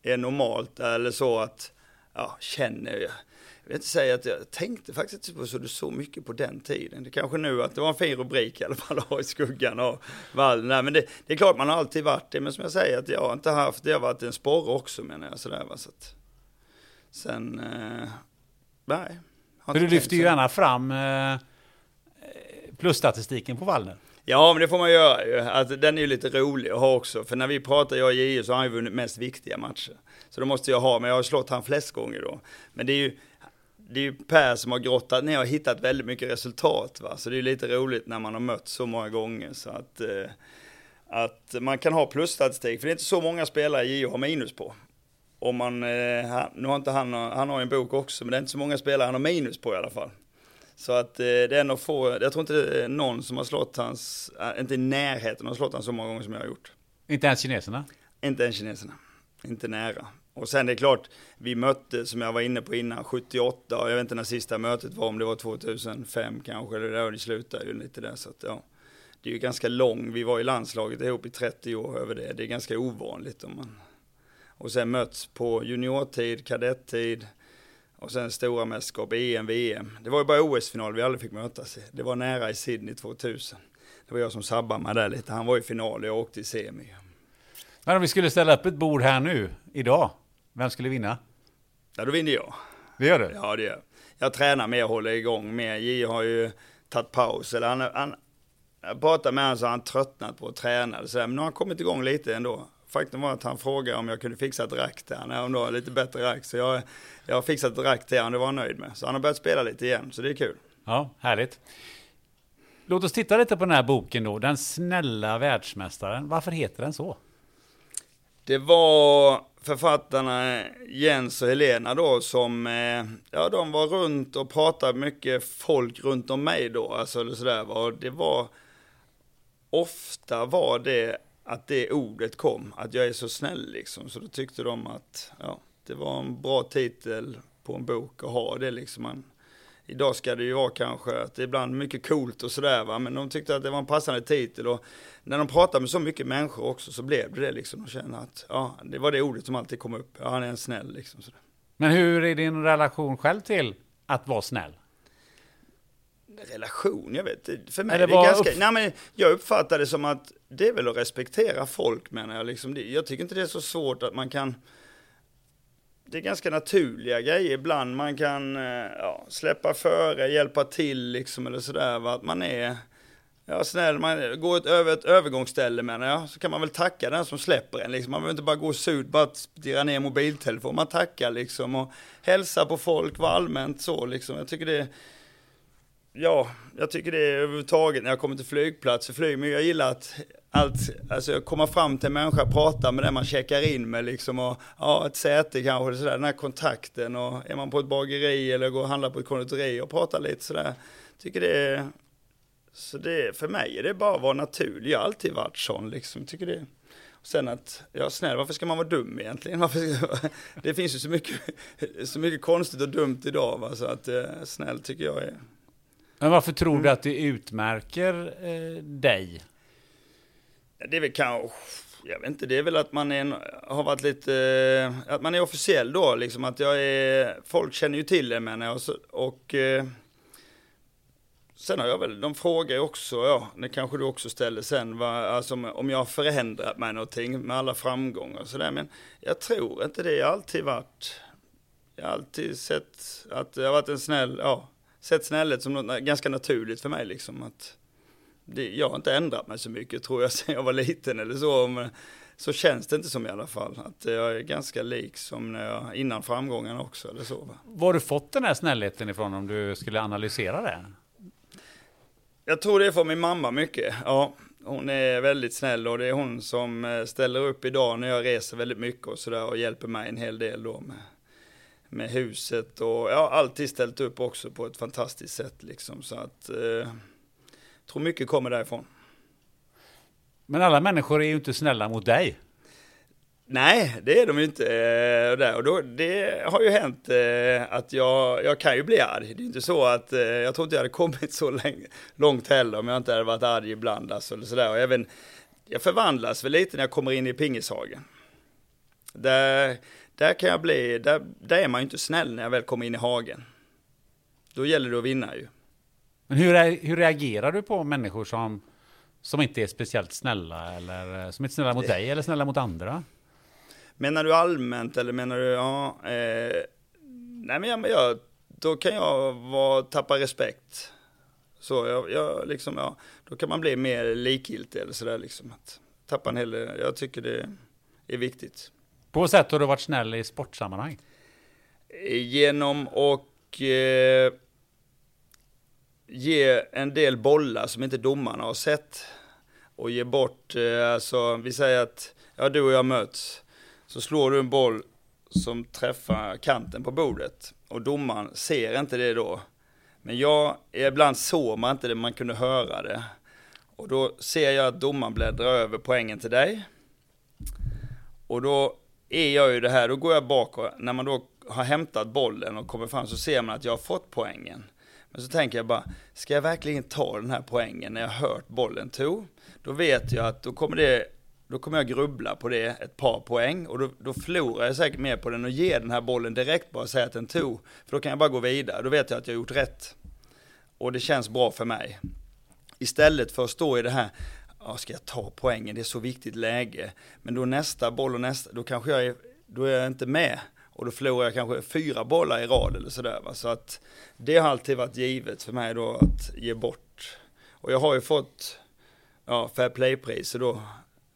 är normalt eller så att, ja, känner jag vill inte säga att jag tänkte faktiskt inte på så, så mycket på den tiden. Det kanske nu att det var en fin rubrik i alla fall, i skuggan av vallen. Nej, men det, det, är klart man har alltid varit det, men som jag säger att jag har inte haft, det har varit en sporre också menar jag sådär va. Så att, sen, eh, nej, För du lyfter ju gärna fram eh, plusstatistiken på Wallner. Ja, men det får man göra ju. Att den är ju lite rolig att ha också. För när vi pratar, jag och JO, så har han ju vunnit mest viktiga matcher. Så då måste jag ha, men jag har slått han flest gånger då. Men det är ju, det är ju Per som har grottat ner och hittat väldigt mycket resultat. Va? Så det är lite roligt när man har mött så många gånger. Så att, eh, att man kan ha plusstatistik, för det är inte så många spelare JO har minus på. Om man, eh, han, nu har inte han, han har en bok också, men det är inte så många spelare han har minus på i alla fall. Så att eh, det är nog få, jag tror inte det är någon som har slått hans, äh, inte i närheten har slått hans så många gånger som jag har gjort. Inte ens kineserna. Inte ens kineserna. Inte nära. Och sen det är klart, vi mötte, som jag var inne på innan, 78, och jag vet inte när sista mötet var, om det var 2005 kanske, eller där, och det slutade ju lite där, så att ja. Det är ju ganska lång, vi var i landslaget ihop i 30 år över det, det är ganska ovanligt om man... Och sen möts på juniortid, kadettid, och sen stora mästerskap, EM, VM. Det var ju bara OS-final vi aldrig fick mötas i. Det var nära i Sydney 2000. Det var jag som sabbade mig där lite, han var i final och jag åkte i semi. Men om vi skulle ställa upp ett bord här nu, idag, vem skulle vinna? Ja, då vinner jag. Det gör du? Ja, det gör jag. Jag tränar mer, håller igång mer. J har ju tagit paus. Eller han, han, jag pratade med honom så har han tröttnat på att träna. Så, men nu har han kommit igång lite ändå. Faktum var att han frågade om jag kunde fixa ett rack till honom. Var lite bättre rack. Så jag, jag har fixat ett rack till honom, det var han nöjd med. Så han har börjat spela lite igen, så det är kul. Ja, härligt. Låt oss titta lite på den här boken då. Den snälla världsmästaren. Varför heter den så? Det var författarna Jens och Helena då som, eh, ja de var runt och pratade mycket folk runt om mig då, alltså eller sådär. Och det var, ofta var det att det ordet kom, att jag är så snäll liksom. Så då tyckte de att, ja, det var en bra titel på en bok att ha det liksom. Man, idag ska det ju vara kanske att det är ibland mycket coolt och sådär va, men de tyckte att det var en passande titel och när de pratar med så mycket människor också så blev det det liksom. De känner att, ja, det var det ordet som alltid kom upp. Ja, han är en snäll liksom. Sådär. Men hur är din relation själv till att vara snäll? relation, jag vet inte. För mig det är vad ganska, upp- nej men jag uppfattar det som att det är väl att respektera folk menar jag liksom. Det- Jag tycker inte det är så svårt att man kan det är ganska naturliga grejer ibland. Man kan eh, ja, släppa före, hjälpa till liksom eller sådär. Att man är ja, snäll, man går ett, över ett övergångsställe menar jag. Så kan man väl tacka den som släpper en liksom. Man behöver inte bara gå surt, bara stirra ner mobiltelefon. Man tackar liksom och hälsar på folk, var allmänt så liksom. Jag tycker det Ja, jag tycker det är överhuvudtaget när jag kommer till flygplatser, flyg, men jag gillar att allt, alltså komma fram till en människa, prata med den man checkar in med liksom och ja, ett säte kanske, sådär, den här kontakten och är man på ett bageri eller går och handlar på ett konditori och pratar lite sådär, tycker det är, så det, för mig är det bara att vara naturlig, jag har alltid varit sån liksom, tycker det och Sen att, ja snäll, varför ska man vara dum egentligen? (laughs) Varför, det finns ju så mycket, så mycket konstigt och dumt idag va? så att eh, snäll tycker jag är Men varför tror Mm. du att det utmärker eh, dig? Det är väl kanske, jag vet inte, det är väl att man är, har varit lite, eh, att man är officiell då, liksom att jag är, folk känner ju till det menar jag, och, och eh, sen har jag väl, de frågar ju också, ja, det kanske du också ställer sen, va, alltså om, om jag har förändrat mig någonting med alla framgångar och sådär, men jag tror inte det, jag har alltid varit, jag har alltid sett att jag har varit en snäll, ja, sett snällhet som något ganska naturligt för mig liksom, att det, jag har inte ändrat mig så mycket tror jag (laughs) sen jag var liten eller så. Men så känns det inte som i alla fall. Att jag är ganska lik som när jag, innan framgången också eller så. Va? Var har du fått den här snällheten ifrån om du skulle analysera det? Jag tror det är från min mamma mycket. Ja, hon är väldigt snäll och det är hon som eh, ställer upp idag när jag reser väldigt mycket och sådär och hjälper mig en hel del då med, med huset och jag har alltid ställt upp också på ett fantastiskt sätt liksom så att eh, tror mycket kommer därifrån. Men alla människor är ju inte snälla mot dig. Nej, det är de ju inte. eh, Och, då, det har ju hänt eh, att jag, jag kan ju bli arg. Det är inte så att, eh, jag tror inte jag hade kommit så länge, långt heller om jag inte hade varit arg ibland. Alltså, eller sådär. Och även, jag förvandlas väl lite när jag kommer in i pingishagen. Där, där kan jag bli, där, där är man ju inte snäll när jag väl kommer in i hagen. Då gäller det att vinna ju. Men hur, hur reagerar du på människor som, som inte är speciellt snälla eller eh, som inte är snälla mot dig eller snälla mot andra? Menar du allmänt eller menar du, ja, eh, nej men jag, jag då kan jag vara, tappa respekt. Så jag, jag liksom, ja, då kan man bli mer likgiltig eller sådär liksom. Att tappa en hel Jag tycker det är viktigt. På vad sätt har du varit snäll i sportsammanhang? Genom och eh, ge en del bollar som inte domarna har sett. Och ge bort, eh, alltså vi säger att, ja du och jag möts. Så slår du en boll som träffar kanten på bordet. Och domaren ser inte det då. Men jag, ibland såg man inte det, man kunde höra det. Och då ser jag att domaren bläddrar över poängen till dig. Och då är jag ju det här, då går jag bakåt, när man då har hämtat bollen och kommer fram så ser man att jag har fått poängen. Men så tänker jag bara, ska jag verkligen ta den här poängen när jag hört bollen tog? Då vet jag att då kommer det då kommer jag grubbla på det ett par poäng och då, då förlorar jag säkert mer på den och ger den här bollen direkt bara och säga att den tog. För då kan jag bara gå vidare, då vet jag att jag har gjort rätt. Och det känns bra för mig. Istället för att stå i det här, ja, ska jag ta poängen, det är så viktigt läge. Men då nästa boll och nästa, då kanske jag är, då är jag inte med. Och då förlorar jag kanske fyra bollar i rad eller sådär. Va? Så att det har alltid varit givet för mig då att ge bort. Och jag har ju fått ja, fair play-priser då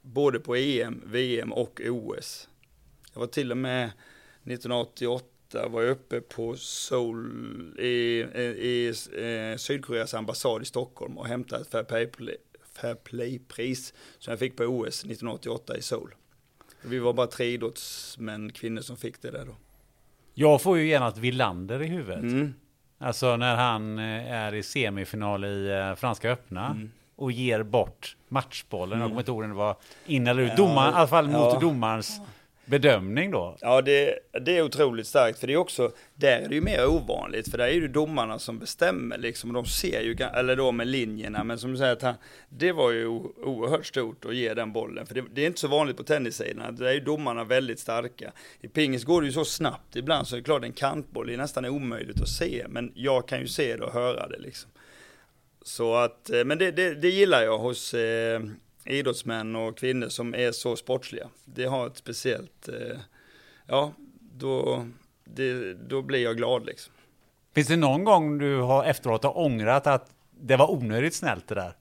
både på EM, VM och OS. Jag var till och med 1988 var jag uppe på Seoul i, i, i eh, Sydkoreas ambassad i Stockholm och hämtade ett fair play, fair play-pris som jag fick på OS 1988 i Seoul. Vi var bara tre idrottsmän, kvinnor som fick det där då. Jag får ju genast Villander i huvudet. Mm. Alltså när han eh, är i semifinal i eh, Franska öppna. Mm och ger bort matchbollen. Mm. Jag kommer inte ihåg om det var in eller ut. Domaren, ja, I alla fall mot ja. domarens bedömning då. Ja, det, det är otroligt starkt. För det är också, där är det ju mer ovanligt. För där är det domarna som bestämmer liksom. De ser ju, eller då med linjerna. Men som du säger, han, det var ju oerhört stort att ge den bollen. För det, det är inte så vanligt på tennissidan. Där är ju domarna väldigt starka. I pingis går det ju så snabbt ibland så är det klart en kantboll är nästan omöjligt att se. Men jag kan ju se det och höra det liksom. Så att, eh, men det, det, det gillar jag hos eh, idrottsmän och kvinnor som är så sportsliga. Det har ett speciellt, eh, ja, då, det, då blir jag glad liksom. Finns det någon gång du har efteråt har ångrat att det var onödigt snällt det där?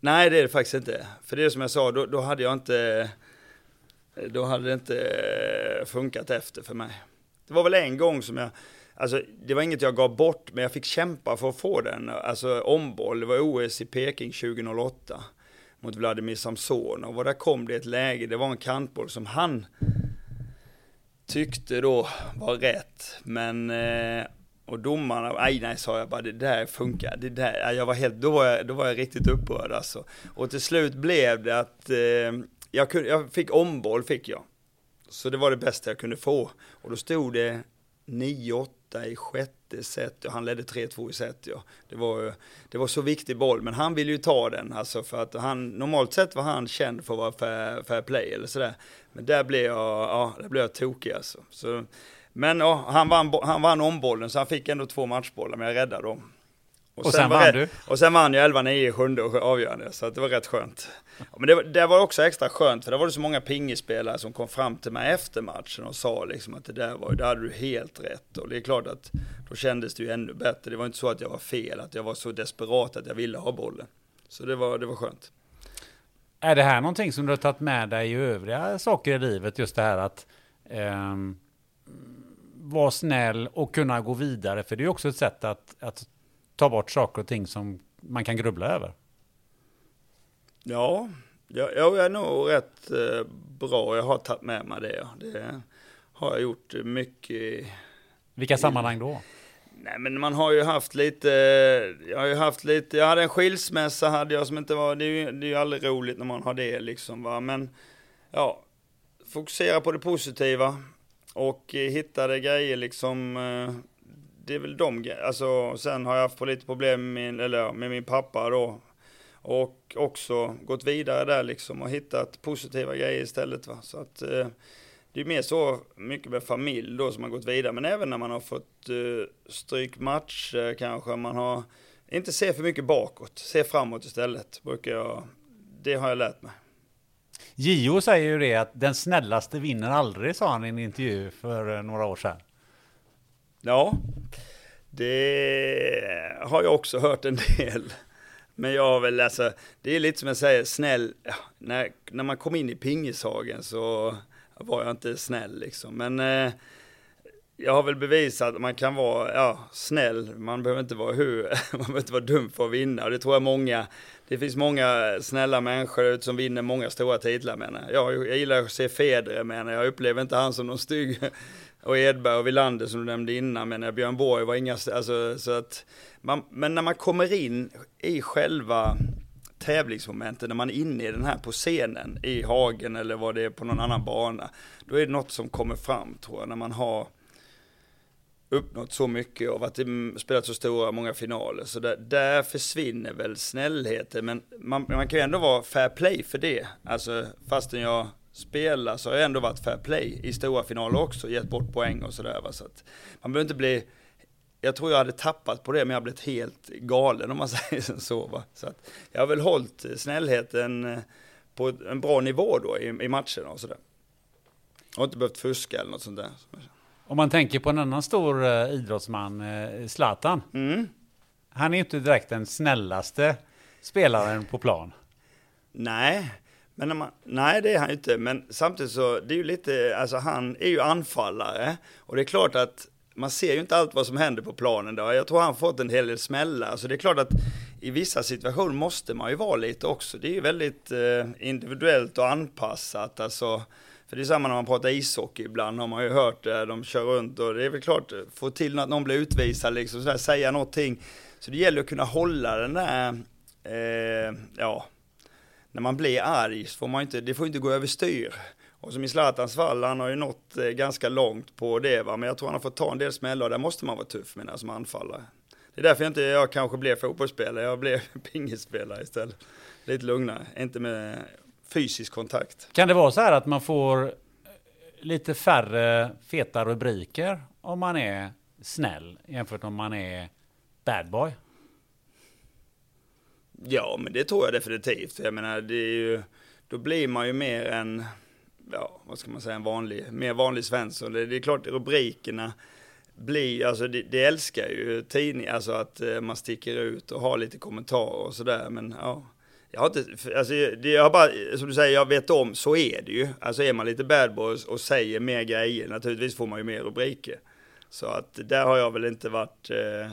Nej, det är det faktiskt inte. För det är som jag sa, då, då hade jag inte, då hade det inte funkat efter för mig. Det var väl en gång som jag, Alltså, det var inget jag gav bort, men jag fick kämpa för att få den. Alltså omboll, det var OS i Peking 2008 mot Vladimir Samsonov. Och där kom det ett läge, det var en kantboll som han tyckte då var rätt. Men, eh, och domarna, nej nej sa jag bara, det där funkar, det där, jag var helt, då var jag, då var jag riktigt upprörd alltså. Och till slut blev det att eh, jag, kunde, jag fick omboll, fick jag. Så det var det bästa jag kunde få. Och då stod det 9-8 i sjätte och han ledde 3-2 i set. Ja. Det, var, det var så viktig boll, men han ville ju ta den, alltså för att han, normalt sett var han känd för att vara fair, fair play eller sådär. Men där blev jag, ja, där blev jag tokig alltså. Så, men ja, han vann, han vann ombollen så han fick ändå två matchbollar, men jag räddade dem. Och, och sen, sen vann du? Och sen vann jag 11-9 i sjunde och avgörande, så det var rätt skönt. Ja, men det, det var också extra skönt, för det var det så många pingispelare som kom fram till mig efter matchen och sa liksom att det där var, det hade du helt rätt. Och det är klart att då kändes det ju ännu bättre. Det var inte så att jag var fel, att jag var så desperat att jag ville ha bollen. Så det var, det var skönt. Är det här någonting som du har tagit med dig i övriga saker i livet? Just det här att eh, vara snäll och kunna gå vidare. För det är också ett sätt att, att ta bort saker och ting som man kan grubbla över. Ja, jag, jag är nog rätt eh, bra. Jag har tagit med mig det. Det har jag gjort mycket. Vilka sammanhang då? Nej men man har ju haft lite, jag har ju haft lite, jag hade en skilsmässa hade jag som inte var, det är ju, det är ju aldrig roligt när man har det liksom va, men ja, fokusera på det positiva och hittade grejer liksom eh, det är väl de alltså sen har jag haft lite problem med min, eller med min pappa då. Och också gått vidare där liksom och hittat positiva grejer istället va. Så att eh, det är mer så mycket med familj då som har gått vidare. Men även när man har fått eh, stryk matcher kanske man har, inte se för mycket bakåt, se framåt istället brukar jag, det har jag lärt mig. Gio säger ju det att den snällaste vinner aldrig, sa han i en intervju för eh, några år sedan. Ja, Det har jag också hört en del. Men jag har väl, alltså, det är lite som jag säger, snäll, ja, när, när man kom in i pingishagen så var jag inte snäll liksom. Men eh, jag har väl bevisat att man kan vara ja, snäll, man behöver inte vara hur, (laughs) man behöver inte vara dum för att vinna. Och det tror jag många, det finns många snälla människor som vinner många stora titlar menar jag. Jag gillar att se Federer menar jag, upplever inte han som någon stygg. Och Edberg och Wilander som du nämnde innan, men eh, Björn Borg var inga, alltså så att, man, men när man kommer in i själva tävlingsmomentet, när man är inne i den här på scenen, i hagen eller vad det är på någon annan bana, då är det något som kommer fram tror jag, när man har uppnått så mycket och varit, spelat så stora, många finaler. Så där, där försvinner väl snällheten, men man, man kan ju ändå vara fair play för det. Alltså fastän jag spelar så har jag ändå varit fair play i stora finaler också, gett bort poäng och sådär. Så att man behöver inte bli jag tror jag hade tappat på det, men jag blivit helt galen om man (laughs) säger så. Va? Så att jag har väl hållit snällheten eh, på en bra nivå då i, i matcherna och sådär. Jag har inte behövt fuska eller något sånt där. Om man tänker på en annan stor uh, idrottsman, uh, Zlatan. Mm. Han är inte direkt den snällaste spelaren på plan. Nej, men man, nej det är han inte. Men samtidigt så, det är ju lite, alltså han är ju anfallare. Och det är klart att man ser ju inte allt vad som händer på planen då. Jag tror han fått en hel del smällar. Så det är klart att i vissa situationer måste man ju vara lite också. Det är ju väldigt eh, individuellt och anpassat. Alltså, för det är samma när man pratar ishockey ibland har man ju hört det, de kör runt och det är väl klart, få till att någon blir utvisad liksom, sådär, säga någonting. Så det gäller att kunna hålla den där, eh, ja, när man blir arg så får man inte, det får inte gå överstyr. Och som i Zlatans fall, han har ju nått eh, ganska långt på det va, men jag tror han har fått ta en del smällar och där måste man vara tuff menar som anfallare. Det är därför jag inte, jag kanske blev fotbollsspelare, jag blev (laughs) pingisspelare istället. Lite lugnare, inte med fysisk kontakt. Kan det vara så här att man får eh, lite färre feta rubriker om man är snäll jämfört med om man är bad boy? Ja, men det tror jag definitivt. Jag menar, det är ju, då blir man ju mer en, ja, vad ska man säga, en vanlig, mer vanlig Svensson. Det, det är klart, rubrikerna blir, alltså det, det älskar ju tidningar, alltså att eh, man sticker ut och har lite kommentarer och sådär, men ja. Jag har inte, alltså det, jag har bara, som du säger, jag vet om, så är det ju. Alltså är man lite bad boys och säger mer grejer, naturligtvis får man ju mer rubriker. Så att där har jag väl inte varit eh,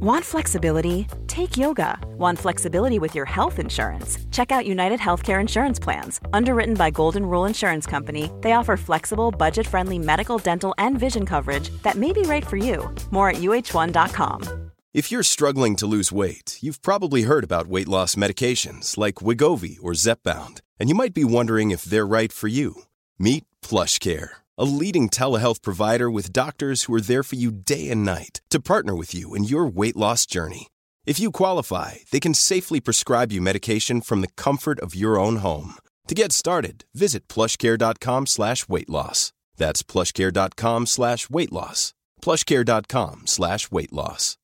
Want flexibility? Take yoga. Want flexibility with your health insurance? Check out United Healthcare Insurance Plans. Underwritten by Golden Rule Insurance Company, they offer flexible, budget friendly medical, dental, and vision coverage that may be right for you. More at uh1.com. If you're struggling to lose weight, you've probably heard about weight loss medications like Wigovi or Zepbound, and you might be wondering if they're right for you. Meet PlushCare a leading telehealth provider with doctors who are there for you day and night to partner with you in your weight loss journey. If you qualify, they can safely prescribe you medication from the comfort of your own home. To get started, visit plushcare.com slash weight loss. That's plushcare.com slash weight loss. Plushcare.com slash weight loss.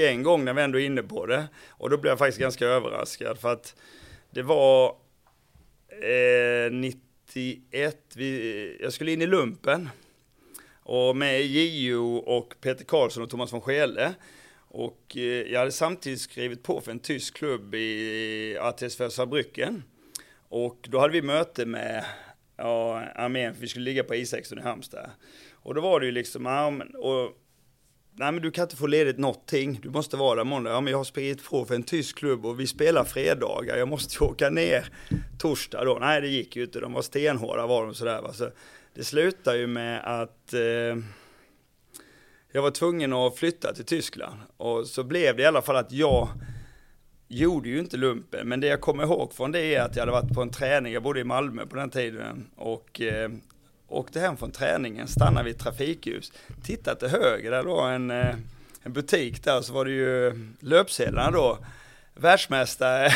En gång när vi ändå är inne på det, och då blev jag faktiskt ganska överraskad för att det var eh, 90 91, vi, jag skulle in i lumpen. Och med JO och Peter Karlsson och Thomas von Scheele. Och eh, jag hade samtidigt skrivit på för en tysk klubb i ATSV Saarbrücken. Och då hade vi möte med ja, armén, för vi skulle ligga på I16 i Halmstad. Och då var det ju liksom, och nej men du kan inte få ledigt någonting, du måste vara där måndag. Ja men jag har spridit på för en tysk klubb och vi spelar fredagar, jag måste ju åka ner torsdag då. Nej det gick ju inte, de var stenhårda var de sådär va. Så det slutar ju med att eh, jag var tvungen att flytta till Tyskland. Och så blev det i alla fall att jag gjorde ju inte lumpen, men det jag kommer ihåg från det är att jag hade varit på en träning, jag bodde i Malmö på den tiden, och eh, åkte hem från träningen, stannade vid ett trafikljus, tittade till höger, där var en, eh, en butik där, så var det ju löpsedlarna då, världsmästare (laughs)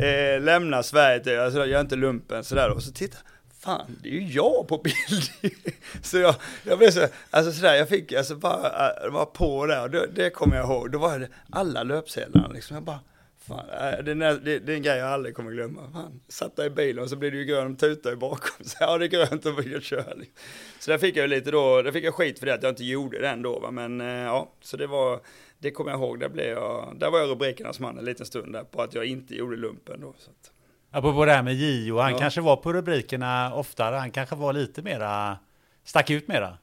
eh, lämnar Sverige, alltså jag gör inte lumpen sådär och så tittade fan, det är ju jag på bild. (laughs) så jag, jag blev så, alltså sådär, jag fick alltså bara, eh, var på där och det, det kommer jag ihåg. Då var det alla löpsedlarna liksom. Jag bara, fan, äh, det, är, det, det är en grej jag aldrig kommer glömma. Fan, satt där i bilen och så blev det ju grön tuta i bakom. (laughs) Så ja, det är grönt och vi kör. Liksom. Så där fick jag lite då, där fick jag skit för det att jag inte gjorde den då. Va? Men äh, ja, så det var, det kommer jag ihåg. Där, blev jag, där var jag rubrikernas man en liten stund där på att jag inte gjorde lumpen då. Så att. Apropå det här med Gio, han ja. kanske var på rubrikerna oftare, han kanske var lite mera, stack ut mera.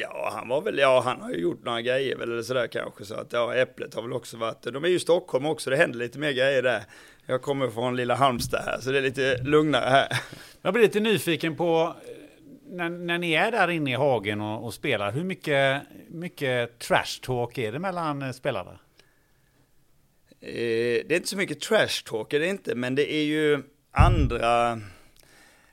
Ja, han var väl, ja han har ju gjort några grejer väl eller sådär kanske så att ja, Äpplet har väl också varit, de är ju i Stockholm också, det händer lite mer grejer där. Jag kommer från lilla Halmstad här, så det är lite lugnare här. Jag blir lite nyfiken på, när, när ni är där inne i hagen och, och spelar, hur mycket, mycket trash talk är det mellan spelarna? Eh, det är inte så mycket trash talk, är det inte, men det är ju andra,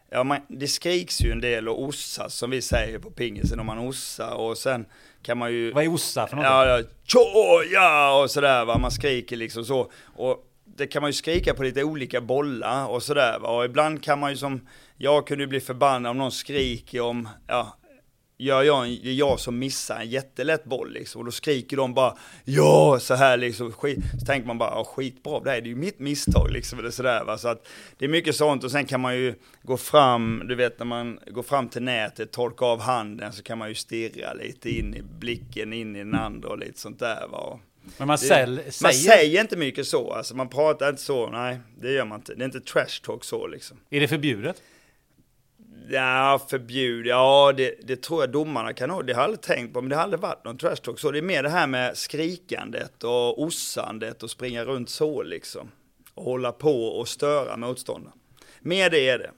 ja man, det skriks ju en del och ossas som vi säger på pingisen om man ossar och sen kan man ju... Vad är ossa för något? Ja, ja, ja och sådär va, man skriker liksom så. Och det kan man ju skrika på lite olika bollar och sådär va, och ibland kan man ju som, jag kunde ju bli förbannad om någon skriker om, ja, gör jag, en, jag som missar en jättelätt boll liksom, och då skriker de bara ja, så här liksom, skit. så tänker man bara, ja skitbra, det här är ju mitt misstag liksom, eller sådär va, så att det är mycket sånt och sen kan man ju gå fram, du vet när man går fram till nätet, torka av handen så kan man ju stirra lite in i blicken, in i den andra och lite sånt där va. Men man, säl, det, säger... man säger inte mycket så, alltså man pratar inte så, nej, det gör man inte. Det är inte trash talk så liksom. Är det förbjudet? Ja, förbjud, ja det, det, tror jag domarna kan ha. Det har jag aldrig tänkt på, men det har aldrig varit någon trash talk. Så det är mer det här med skrikandet och ossandet och springa runt så liksom. Och hålla på och störa motståndaren. Mer det är det.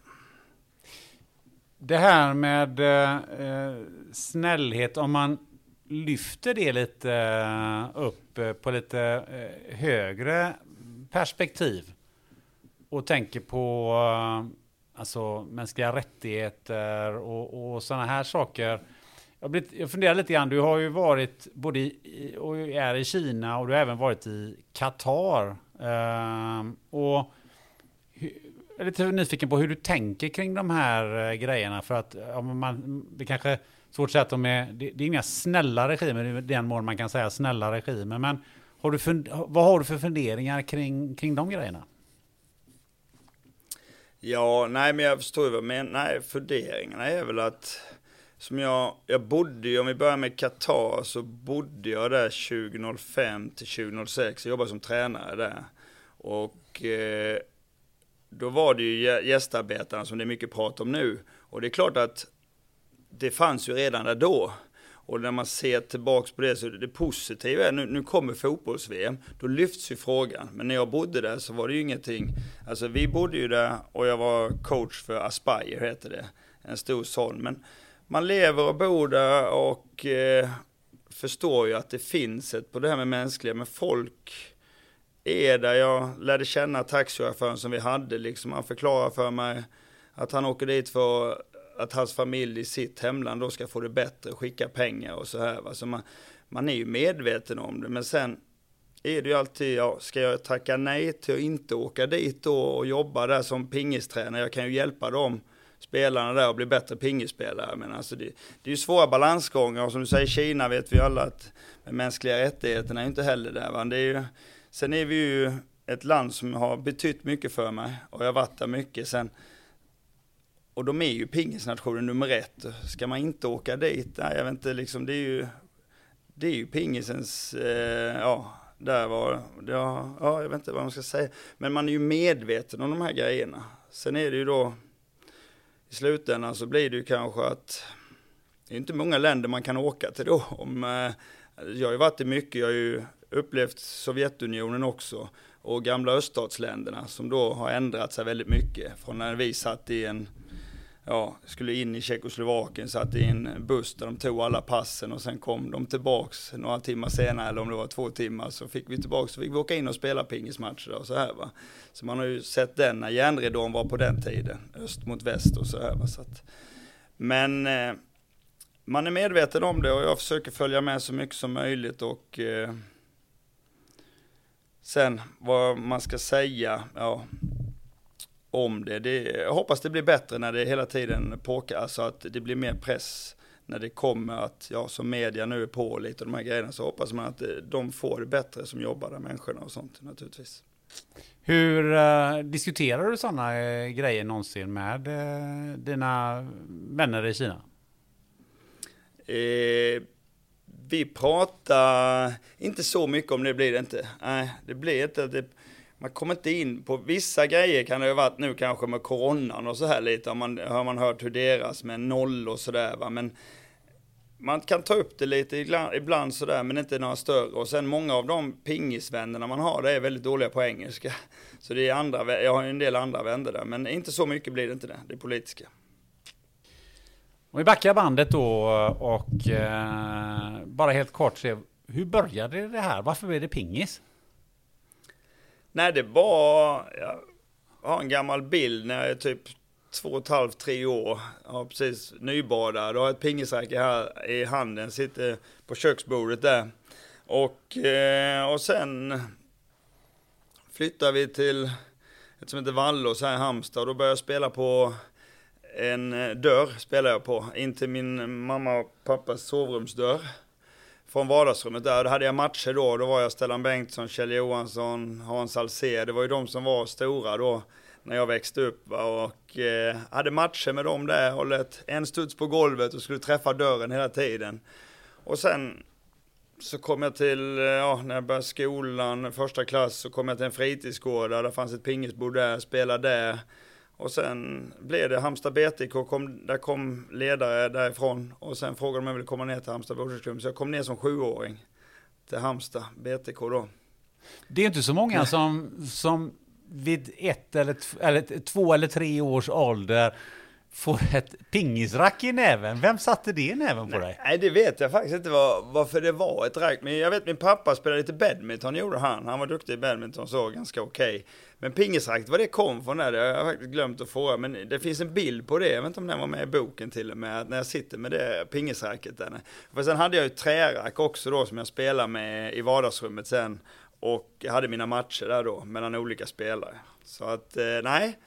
Det här med eh, eh snällhet, om man lyfter det lite eh, upp eh, på lite eh, högre perspektiv och tänker på eh, alltså mänskliga rättigheter och, och sådana här saker. Jag, blivit, jag funderar lite grann, du har ju varit både i, och är i Kina och du har även varit i Qatar. Uh, och jag är lite nyfiken på hur du tänker kring de här uh, grejerna. För att ja, man, det kanske är svårt att säga att de är, det, det är inga snälla regimer, i den mån man kan säga snälla regimer. Men har du fund, vad har du för funderingar kring, kring de grejerna? Ja, nej men jag förstår ju vad men Nej, funderingarna är väl att som jag, jag bodde ju, om vi börjar med Qatar, så bodde jag där 2005 till 2006. Jag jobbade som tränare där. Och eh, då var det ju gästarbetarna som det är mycket prat om nu. Och det är klart att det fanns ju redan där då. Och när man ser tillbaks på det så är det positiva är nu, nu kommer fotbolls-VM, då lyfts ju frågan. Men när jag bodde där så var det ju ingenting, alltså vi bodde ju där och jag var coach för Aspire heter det, en stor sån. Men man lever och bor där och eh, förstår ju att det finns ett på det här med mänskliga, men folk är där. Jag lärde känna taxichauffören som vi hade, liksom han förklarade för mig att han åker dit för att att hans familj i sitt hemland då ska få det bättre, skicka pengar och så här. Va? Så man, man är ju medveten om det, men sen är det ju alltid, ja, ska jag tacka nej till att inte åka dit då och jobba där som pingistränare? Jag kan ju hjälpa dem, spelarna där, och bli bättre pingisspelare. Men alltså det, det är ju svåra balansgångar och som du säger, Kina vet vi alla att de mänskliga rättigheterna är ju inte heller där. Va? Det är ju, sen är vi ju ett land som har betytt mycket för mig och jag har varit där mycket. Sen, och de är ju pingisnationen nummer ett. Ska man inte åka dit? Nej, jag vet inte, liksom det är ju, det är ju pingisens, eh, ja, där var, ja, ja, jag vet inte vad man ska säga. Men man är ju medveten om de här grejerna. Sen är det ju då, i slutändan så blir det ju kanske att det är inte många länder man kan åka till då. Om, eh, jag har ju varit i mycket, jag har ju upplevt Sovjetunionen också och gamla öststatsländerna som då har ändrat sig väldigt mycket från när vi satt i en ja, skulle in i Tjeckoslovakien, satt i en buss där de tog alla passen och sen kom de tillbaks några timmar senare, eller om det var två timmar, så fick vi tillbaks, så fick vi åka in och spela pingismatcher och så här va. Så man har ju sett den när järnridån var på den tiden, öst mot väst och så här va. Så att, men eh, man är medveten om det och jag försöker följa med så mycket som möjligt och eh, sen vad man ska säga, ja, om det. det. Jag hoppas det blir bättre när det hela tiden påkar, alltså att det blir mer press när det kommer att, ja som media nu är på lite de här grejerna, så hoppas man att de får det bättre som jobbar där, människorna och sånt naturligtvis. Hur uh, diskuterar du sådana uh, grejer någonsin med uh, dina vänner i Kina? vi pratar inte så mycket om det blir det inte. Nej, det blir inte. Det, man kommer inte in på vissa grejer kan det ha varit nu kanske med coronan och så här lite, om man, har man hört hur deras med noll och sådär va, men man kan ta upp det lite ibland, ibland sådär, men inte några större. Och sen många av de pingisvännerna man har, det är väldigt dåliga på engelska. (laughs) Så det är andra, jag har en del andra vänner där, men inte så mycket blir det inte det, det politiska. Om vi backar bandet då och eh, bara helt kort se, hur började det här? Varför blev det pingis? Nej, det var, jag har en gammal bild när jag är typ två och ett halvt, tre år. Jag har precis nybadad och har ett pingisräcke här i handen, sitter på köksbordet där. Och, eh, och sen flyttade vi till ett som heter Vallås här i Halmstad och då började jag spela på en eh, dörr, spelar jag på, in till min mamma och pappas sovrumsdörr från vardagsrummet där. Då hade jag matcher då. Då var jag Stellan Bengtsson, Kjell Johansson, Hans Alsér. Det var ju de som var stora då när jag växte upp. Och eh, hade matcher med dem där, hållit en studs på golvet och skulle träffa dörren hela tiden. Och sen så kom jag till, eh, ja, när jag började skolan, första klass, så kom jag till en fritidsgård där det fanns ett pingisbord där, spelade där. Och sen blev det Halmstad BTK, kom, där kom ledare därifrån och sen frågade de om jag ville komma ner till Halmstad Bollklubb. Så jag kom ner som sjuåring till Halmstad BTK då. Det är inte så många som, som vid ett eller, eller två eller tre års ålder får ett pingisrack i näven. Vem satte det i näven på dig? Nej, det vet jag faktiskt inte var, varför det var ett rack. Men jag vet min pappa spelade lite badminton, gjorde han. Han var duktig i badminton, så ganska okej. Okay. Men pingisracket, var det kom från där, det har jag faktiskt glömt att fråga. Men det finns en bild på det, jag vet inte om den var med i boken till och med, när jag sitter med det pingisracket där. För sen hade jag ju trärack också då som jag spelade med i vardagsrummet sen. Och jag hade mina matcher där då, mellan olika spelare. Så att, eh, nej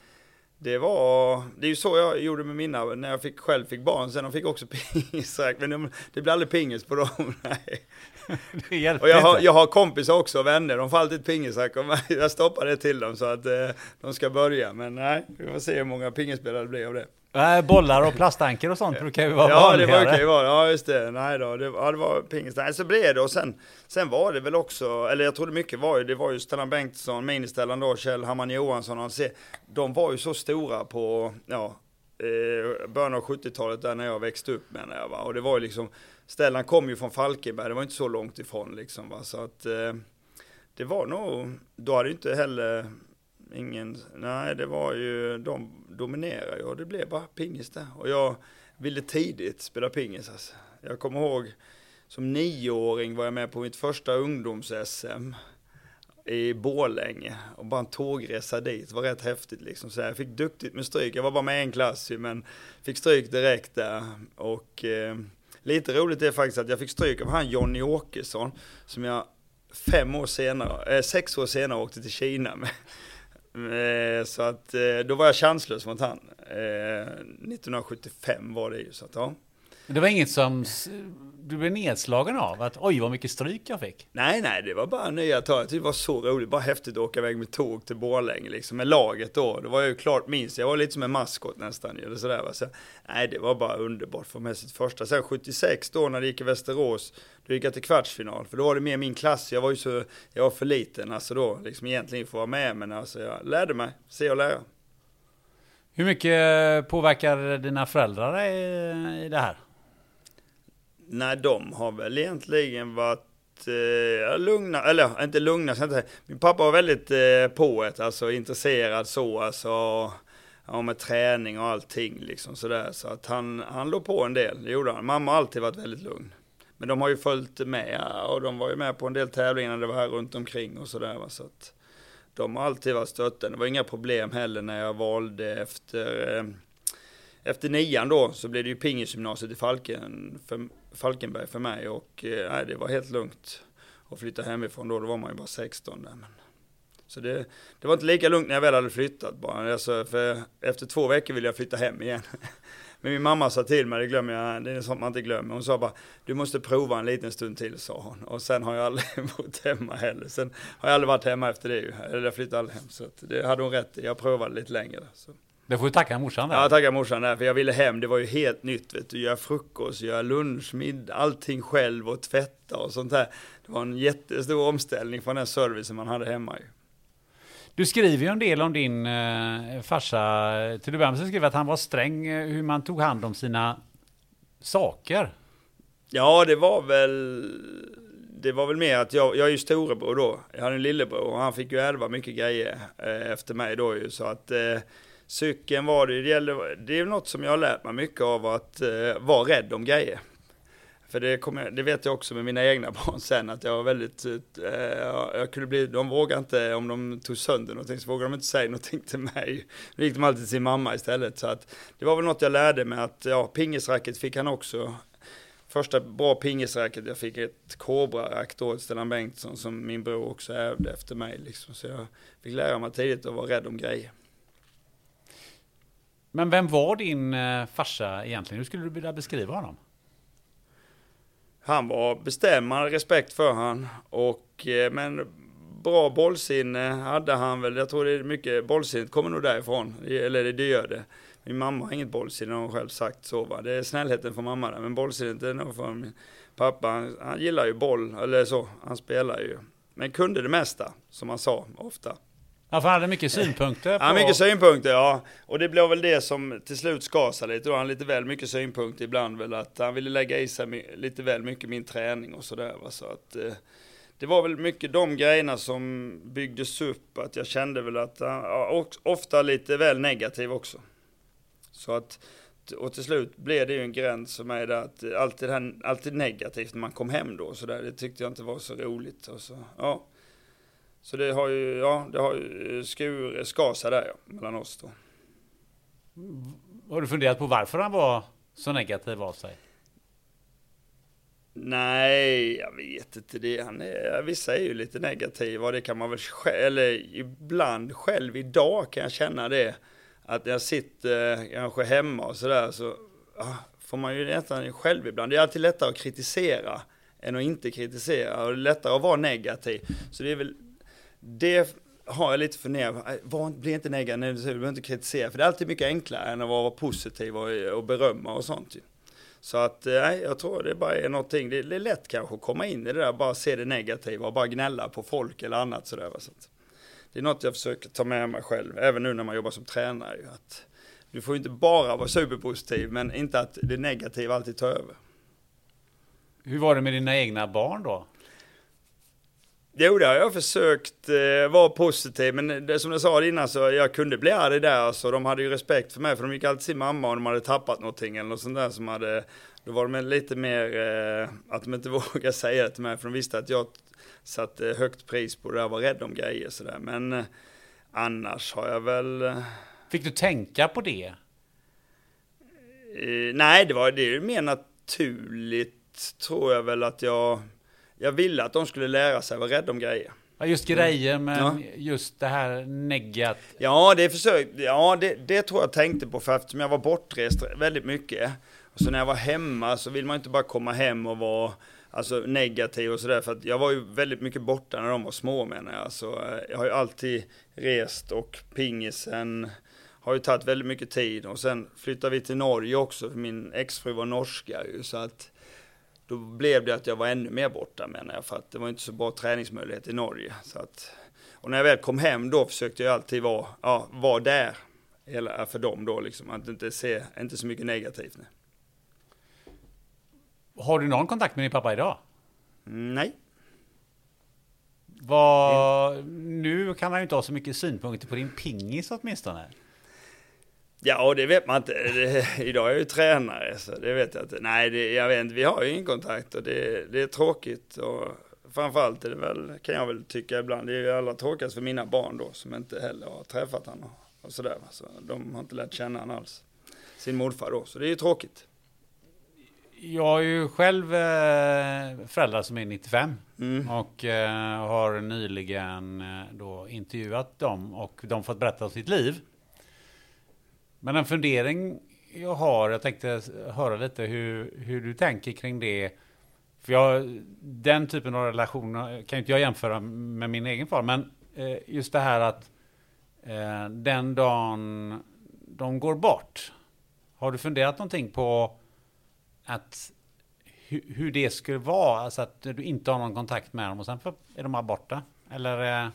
det var, det är ju så jag gjorde med mina, när jag fick, själv fick barn, sen de fick också (laughs) pingisrack, men de, det blir aldrig pingis på dem. (laughs) Nej. (laughs) och jag har, jag har kompisar också, vänner, de får alltid pingisrack och jag stoppar det till dem så att eh, de ska börja. Men nej, vi får se hur många pingisspelare det blir av det. Äh, bollar och plastanker och sånt brukar ju vara ja, vanligare. Ja, det brukar ju vara, ja just det, nej då, det, ja, det var pingis. Nej, så blev det. Och sen, sen var det väl också, eller jag trodde mycket var ju, det var ju Stellan Bengtsson, ministällan då, Kjell Hamman Johansson, och se, de var ju så stora på, ja, eh, början av 70-talet där när jag växte upp menar jag va, och det var ju liksom, Stellan kom ju från Falkenberg, det var inte så långt ifrån liksom va, så att eh, det var nog, då hade ju inte heller ingen, nej det var ju, de dominerade ju och det blev bara pingis där. Och jag ville tidigt spela pingis alltså. Jag kommer ihåg som nioåring var jag med på mitt första ungdoms-SM i Borlänge och bara en tågresa dit det var rätt häftigt liksom. Så jag fick duktigt med stryk. Jag var bara med en klass ju, men fick stryk direkt där. Och eh, lite roligt är faktiskt att jag fick stryk av han Jonny Åkesson som jag fem år senare, eh, sex år senare åkte till Kina med. Eh, så att eh, då var jag chanslös mot han. Eh, 1975 var det ju så att ja. Det var inget som du blev nedslagen av? Att oj vad mycket stryk jag fick? Nej, nej, det var bara nya tag. Det var så roligt, bara häftigt att åka iväg med tåg till Borlänge liksom med laget då. Det var ju klart minst, jag var lite som en maskot nästan eller sådär. Så, nej, det var bara underbart för med sitt första. Sen 76 då när det gick i Västerås, då gick jag till kvartsfinal. För då var det mer min klass, jag var ju så, jag var för liten alltså då, liksom egentligen för att vara med. Men alltså jag lärde mig, se och lära. Hur mycket påverkar dina föräldrar i det här? Nej, de har väl egentligen varit eh, lugna, eller inte lugna, inte. Min pappa var väldigt eh, på alltså intresserad så, alltså ja, med träning och allting liksom sådär. Så att han, han låg på en del, det gjorde han. Mamma har alltid varit väldigt lugn. Men de har ju följt med och de var ju med på en del tävlingar när det var här runt omkring och sådär. Så att de har alltid varit stöttande. Det var inga problem heller när jag valde efter, eh, efter nian då så blev det ju pingisgymnasiet i Falken, för, Falkenberg för mig och eh, nej, det var helt lugnt att flytta hemifrån då. Då var man ju bara 16 där. Men så det, det var inte lika lugnt när jag väl hade flyttat bara. Alltså, för efter två veckor ville jag flytta hem igen. (laughs) Men min mamma sa till mig, det glömmer jag, det är sånt man inte glömmer. Hon sa bara, du måste prova en liten stund till, sa hon. Och sen har jag aldrig (laughs) bott hemma heller. Sen har jag aldrig varit hemma efter det ju. Eller jag flyttade aldrig hem. Så det hade hon rätt i. Jag provade lite längre. Så. Det får du tacka morsan där. Ja, tacka morsan där. För jag ville hem. Det var ju helt nytt. Vet du. Göra frukost, göra lunch, middag, allting själv och tvätta och sånt där. Det var en jättestor omställning från den servicen man hade hemma ju. Du skriver ju en del om din eh, farsa. Till att börja med så skriver att han var sträng eh, hur man tog hand om sina saker. Ja, det var väl det var väl mer att jag, jag är ju storebror då. Jag hade en lillebror och han fick ju ärva mycket grejer eh, efter mig då ju. Så att eh, cykeln var det, det, gällde, det är något som jag har lärt mig mycket av att eh, vara rädd om grejer. För det, kom, det vet jag också med mina egna (laughs) barn sen att jag var väldigt, eh, jag kunde bli, de vågade inte, om de tog sönder någonting så vågade de inte säga någonting till mig. Då gick de alltid till sin mamma istället. Så att det var väl något jag lärde mig att, ja, pingisracket fick han också. Första bra pingisracket, jag fick ett Cobra-rack då, Stellan Bengtsson, som min bror också ärvde efter mig liksom. Så jag fick lära mig tidigt att vara rädd om grejer. Men vem var din eh, farsa egentligen? Hur skulle du vilja beskriva honom? han var bestämmande, respekt för han. Och, eh, men bra bollsinne hade han väl. Jag tror det är mycket, bollsinnet kommer nog därifrån. Eller det gör det. Min mamma har inget bollsinne, har hon själv sagt så va. Det är snällheten från mamma där. Men bollsinnet är nog från min pappa. Han, han gillar ju boll, eller så. Han spelar ju. Men kunde det mesta, som han sa ofta. Ja, för han hade mycket synpunkter. På... Ja, mycket synpunkter, ja. Och det blev väl det som till slut sig lite. Då han lite väl mycket synpunkter ibland väl. Att han ville lägga i sig lite väl mycket min träning och sådär. Så att eh, det var väl mycket de grejerna som byggdes upp. Att jag kände väl att han ofta lite väl negativ också. Så att, och till slut blev det ju en gräns för mig där att alltid, alltid negativt när man kom hem då. Så där, det tyckte jag inte var så roligt. Och så, ja. Så det har ju, ja, det har ju skur, skar sig där ja, mellan oss då. Har du funderat på varför han var så negativ av sig? Nej, jag vet inte det. Han är, vissa är ju lite negativa det kan man väl, eller ibland själv idag kan jag känna det. Att när jag sitter kanske hemma och sådär så får man ju nästan själv ibland. Det är alltid lättare att kritisera än att inte kritisera och det är lättare att vara negativ. Så det är väl det har jag lite funderat, äh, bli inte negativ, du behöver inte kritisera, för det är alltid mycket enklare än att vara positiv och, och berömma och sånt. Så att, eh, nej, jag tror det bara är någonting, det, är lätt kanske att komma in i det där, bara se det negativa och bara gnälla på folk eller annat sådär. Så att, det är något jag försöker ta med mig själv, även nu när man jobbar som tränare. Att du får inte bara vara superpositiv, men inte att det negativa alltid tar över. Hur var det med dina egna barn då? Jo, det har jag försökt eh, vara positiv, men det, som jag sa innan så jag kunde bli arg där, så de hade ju respekt för mig, för de gick alltid till mamma och de hade tappat någonting eller något sånt där som hade, då var de lite mer, eh, att de inte (laughs) vågade säga det till mig, för de visste att jag satte högt pris på det där, var rädd om grejer sådär, men eh, annars har jag väl... Eh, Fick du tänka på det? Eh, nej, det var det är mer naturligt, tror jag väl att jag jag ville att de skulle lära sig vara rädda om grejer. Ja, just grejer, men ja. just det här negat. Ja, det försök, ja det, det tror jag tänkte på för eftersom jag var bortrest väldigt mycket. Och så när jag var hemma så vill man inte bara komma hem och vara alltså, negativ och sådär. För att jag var ju väldigt mycket borta när de var små menar jag. Så eh, jag har ju alltid rest och pingisen har ju tagit väldigt mycket tid. Och sen flyttade vi till Norge också, för min exfru var norska ju. Så att då blev det att jag var ännu mer borta menar jag, för att det var inte så bra träningsmöjlighet i Norge. Så att, och när jag väl kom hem då försökte jag alltid vara, ja, vara där hela, för dem då liksom, att inte se, inte så mycket negativt. Nu. Har du någon kontakt med din pappa idag? Nej. Vad, nu kan han ju inte ha så mycket synpunkter på din pingis åtminstone. Ja, det vet man inte. Det, (laughs) idag är jag ju tränare, så det vet jag inte. Nej, det, jag vet inte. Vi har ju ingen kontakt och det, det är tråkigt. Och framförallt är det väl, kan jag väl tycka ibland, det är ju allra tråkigast för mina barn då, som inte heller har träffat honom och sådär. Så de har inte lärt känna honom alls. Sin morfar då, så det är ju tråkigt. Jag har ju själv eh, föräldrar som är 95 Mm. och eh, har nyligen eh, då intervjuat dem och de fått berätta om sitt liv. Men en fundering jag har, jag tänkte höra lite hur, hur du tänker kring det. För jag, den typen av relationer kan inte jag jämföra med min egen far, men eh, just det här att eh, den dagen de går bort, har du funderat någonting på att hur, hur det skulle vara, alltså att du inte har någon kontakt med dem och sen är de bara borta? Eller? Eh?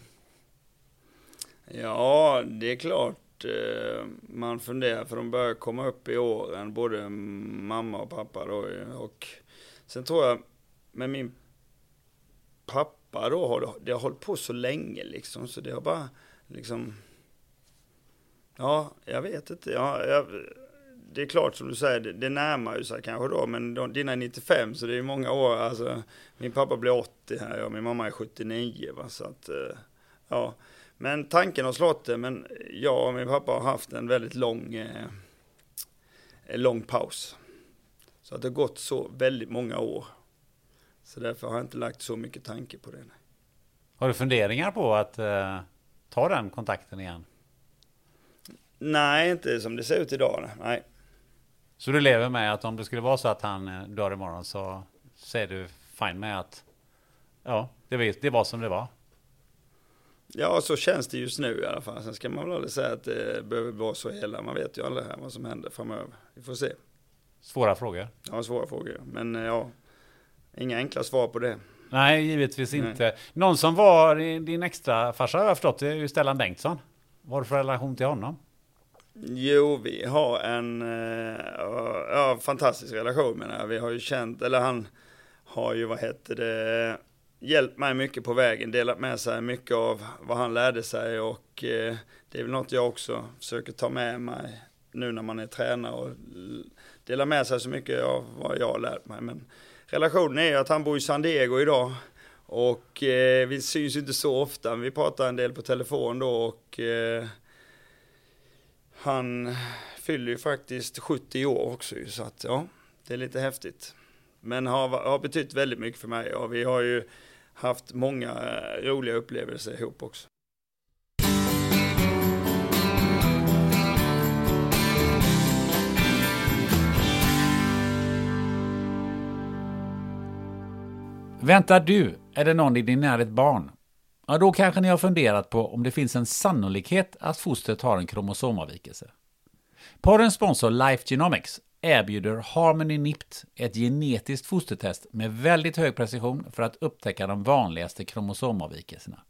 Ja, det är klart Eh, man funderar för de börjar komma upp i åren, både mamma och pappa då. Och sen tror jag med min pappa då har det, det har hållit på så länge liksom, så det har bara liksom, ja, jag vet inte. Ja, jag, det är klart som du säger, det, det närmar ju sig kanske då, men de, dina är 95 så det är många år, alltså min pappa blir 80 här och min mamma är 79 va, så att, eh, ja. Men tanken har slått det, men jag och min pappa har haft en väldigt lång, eh, lång paus. Så att det har gått så väldigt många år. Så därför har jag inte lagt så mycket tanke på det. Nej. har du funderingar på att eh, ta den kontakten igen? Nej, inte som det ser ut idag. nej. Så du lever med att om det skulle vara så att han eh, dör imorgon så, är du fine med att ja, det var, det var som det var. Ja, så känns det just nu i alla fall. Sen ska man väl aldrig säga att det behöver vara så hela. Man vet ju aldrig här vad som händer framöver. Vi får se. Svåra frågor. Ja, svåra frågor. Men eh, ja, inga enkla svar på det. Nej, givetvis Nej. inte. Någon som var din extra farsa har jag förstått, det är ju Stellan Bengtsson. Vad har du för relation till honom? Jo, vi har en eh, ja, fantastisk relation menar jag. Vi har ju känt, eller han har ju, vad heter det, hjälpt mig mycket på vägen, delat med sig mycket av vad han lärde sig och eh, det är väl något jag också försöker ta med mig nu när man är tränare och dela med sig så mycket av vad jag har lärt mig. Men relationen är ju att han bor i San Diego idag och eh, vi syns inte så ofta, men vi pratar en del på telefon då och eh, han fyller ju faktiskt 70 år också så att ja, det är lite häftigt. Men har, har betytt väldigt mycket för mig och vi har ju haft många eh, roliga upplevelser ihop också. Väntar du eller någon i din närhet barn? Ja, då kanske ni har funderat på om det finns en sannolikhet att fostret har en kromosomavvikelse. Porrens sponsor Life Genomics erbjuder Harmony NIPT, ett genetiskt fostertest med väldigt hög precision för att upptäcka de vanligaste kromosomavvikelserna.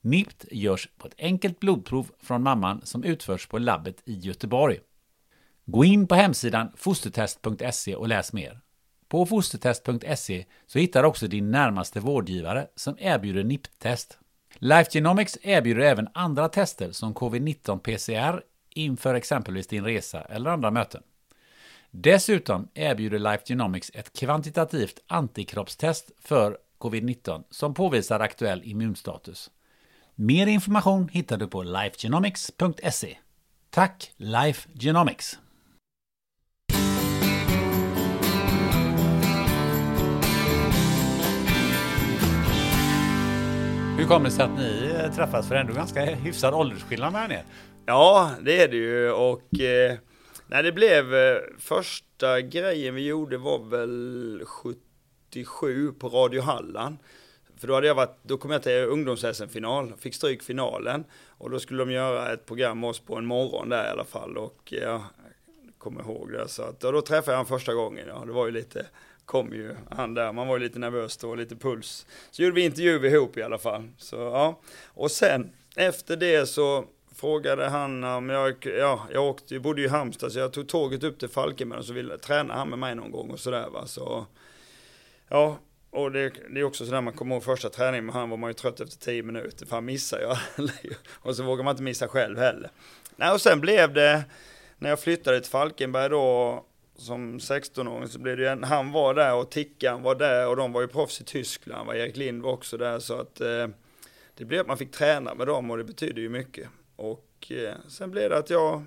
NIPT görs på ett enkelt blodprov från mamman som utförs på labbet i Göteborg. Gå in på hemsidan fostertest.se och läs mer. På fostertest.se så hittar du också din närmaste vårdgivare som erbjuder NIPT-test. Life Genomics erbjuder även andra tester som covid-19 PCR inför exempelvis din resa eller andra möten. Dessutom erbjuder Life Genomics ett kvantitativt antikroppstest för covid-19 som påvisar aktuell immunstatus. Mer information hittar du på lifegenomics.se. Tack Life Genomics! Hur kommer det sig att ni eh, träffas? För det är ändå ganska hyfsad åldersskillnad mellan er. Ja, det är det ju och eh, Nej, det blev eh, första grejen vi gjorde var väl 77 på Radio Halland. För då hade jag varit, då kom jag till ungdoms final fick stryk finalen och då skulle de göra ett program med oss på en morgon där i alla fall och ja, jag kommer ihåg det. Så att, och då träffade jag honom första gången, ja det var ju lite, kom ju han där, man var ju lite nervös då, lite puls. Så gjorde vi intervju ihop i alla fall. Så ja, och sen efter det så frågade han om jag, ja, jag åkte, jag bodde ju i Halmstad så jag tog tåget upp till Falkenberg och så ville träna han med mig någon gång och sådär va. Så Ja, och det, det, är också sådär man kommer ihåg första träningen med han var man ju trött efter tio minuter för han missar ju (laughs) Och så vågar man inte missa själv heller. Nej, och sen blev det, när jag flyttade till Falkenberg då som 16-åring så blev det en, han var där och Tickan var där och de var ju proffs i Tyskland, var Erik Lind var också där så att eh, det blev att man fick träna med dem och det betyder ju mycket. Och eh, sen blev det att jag,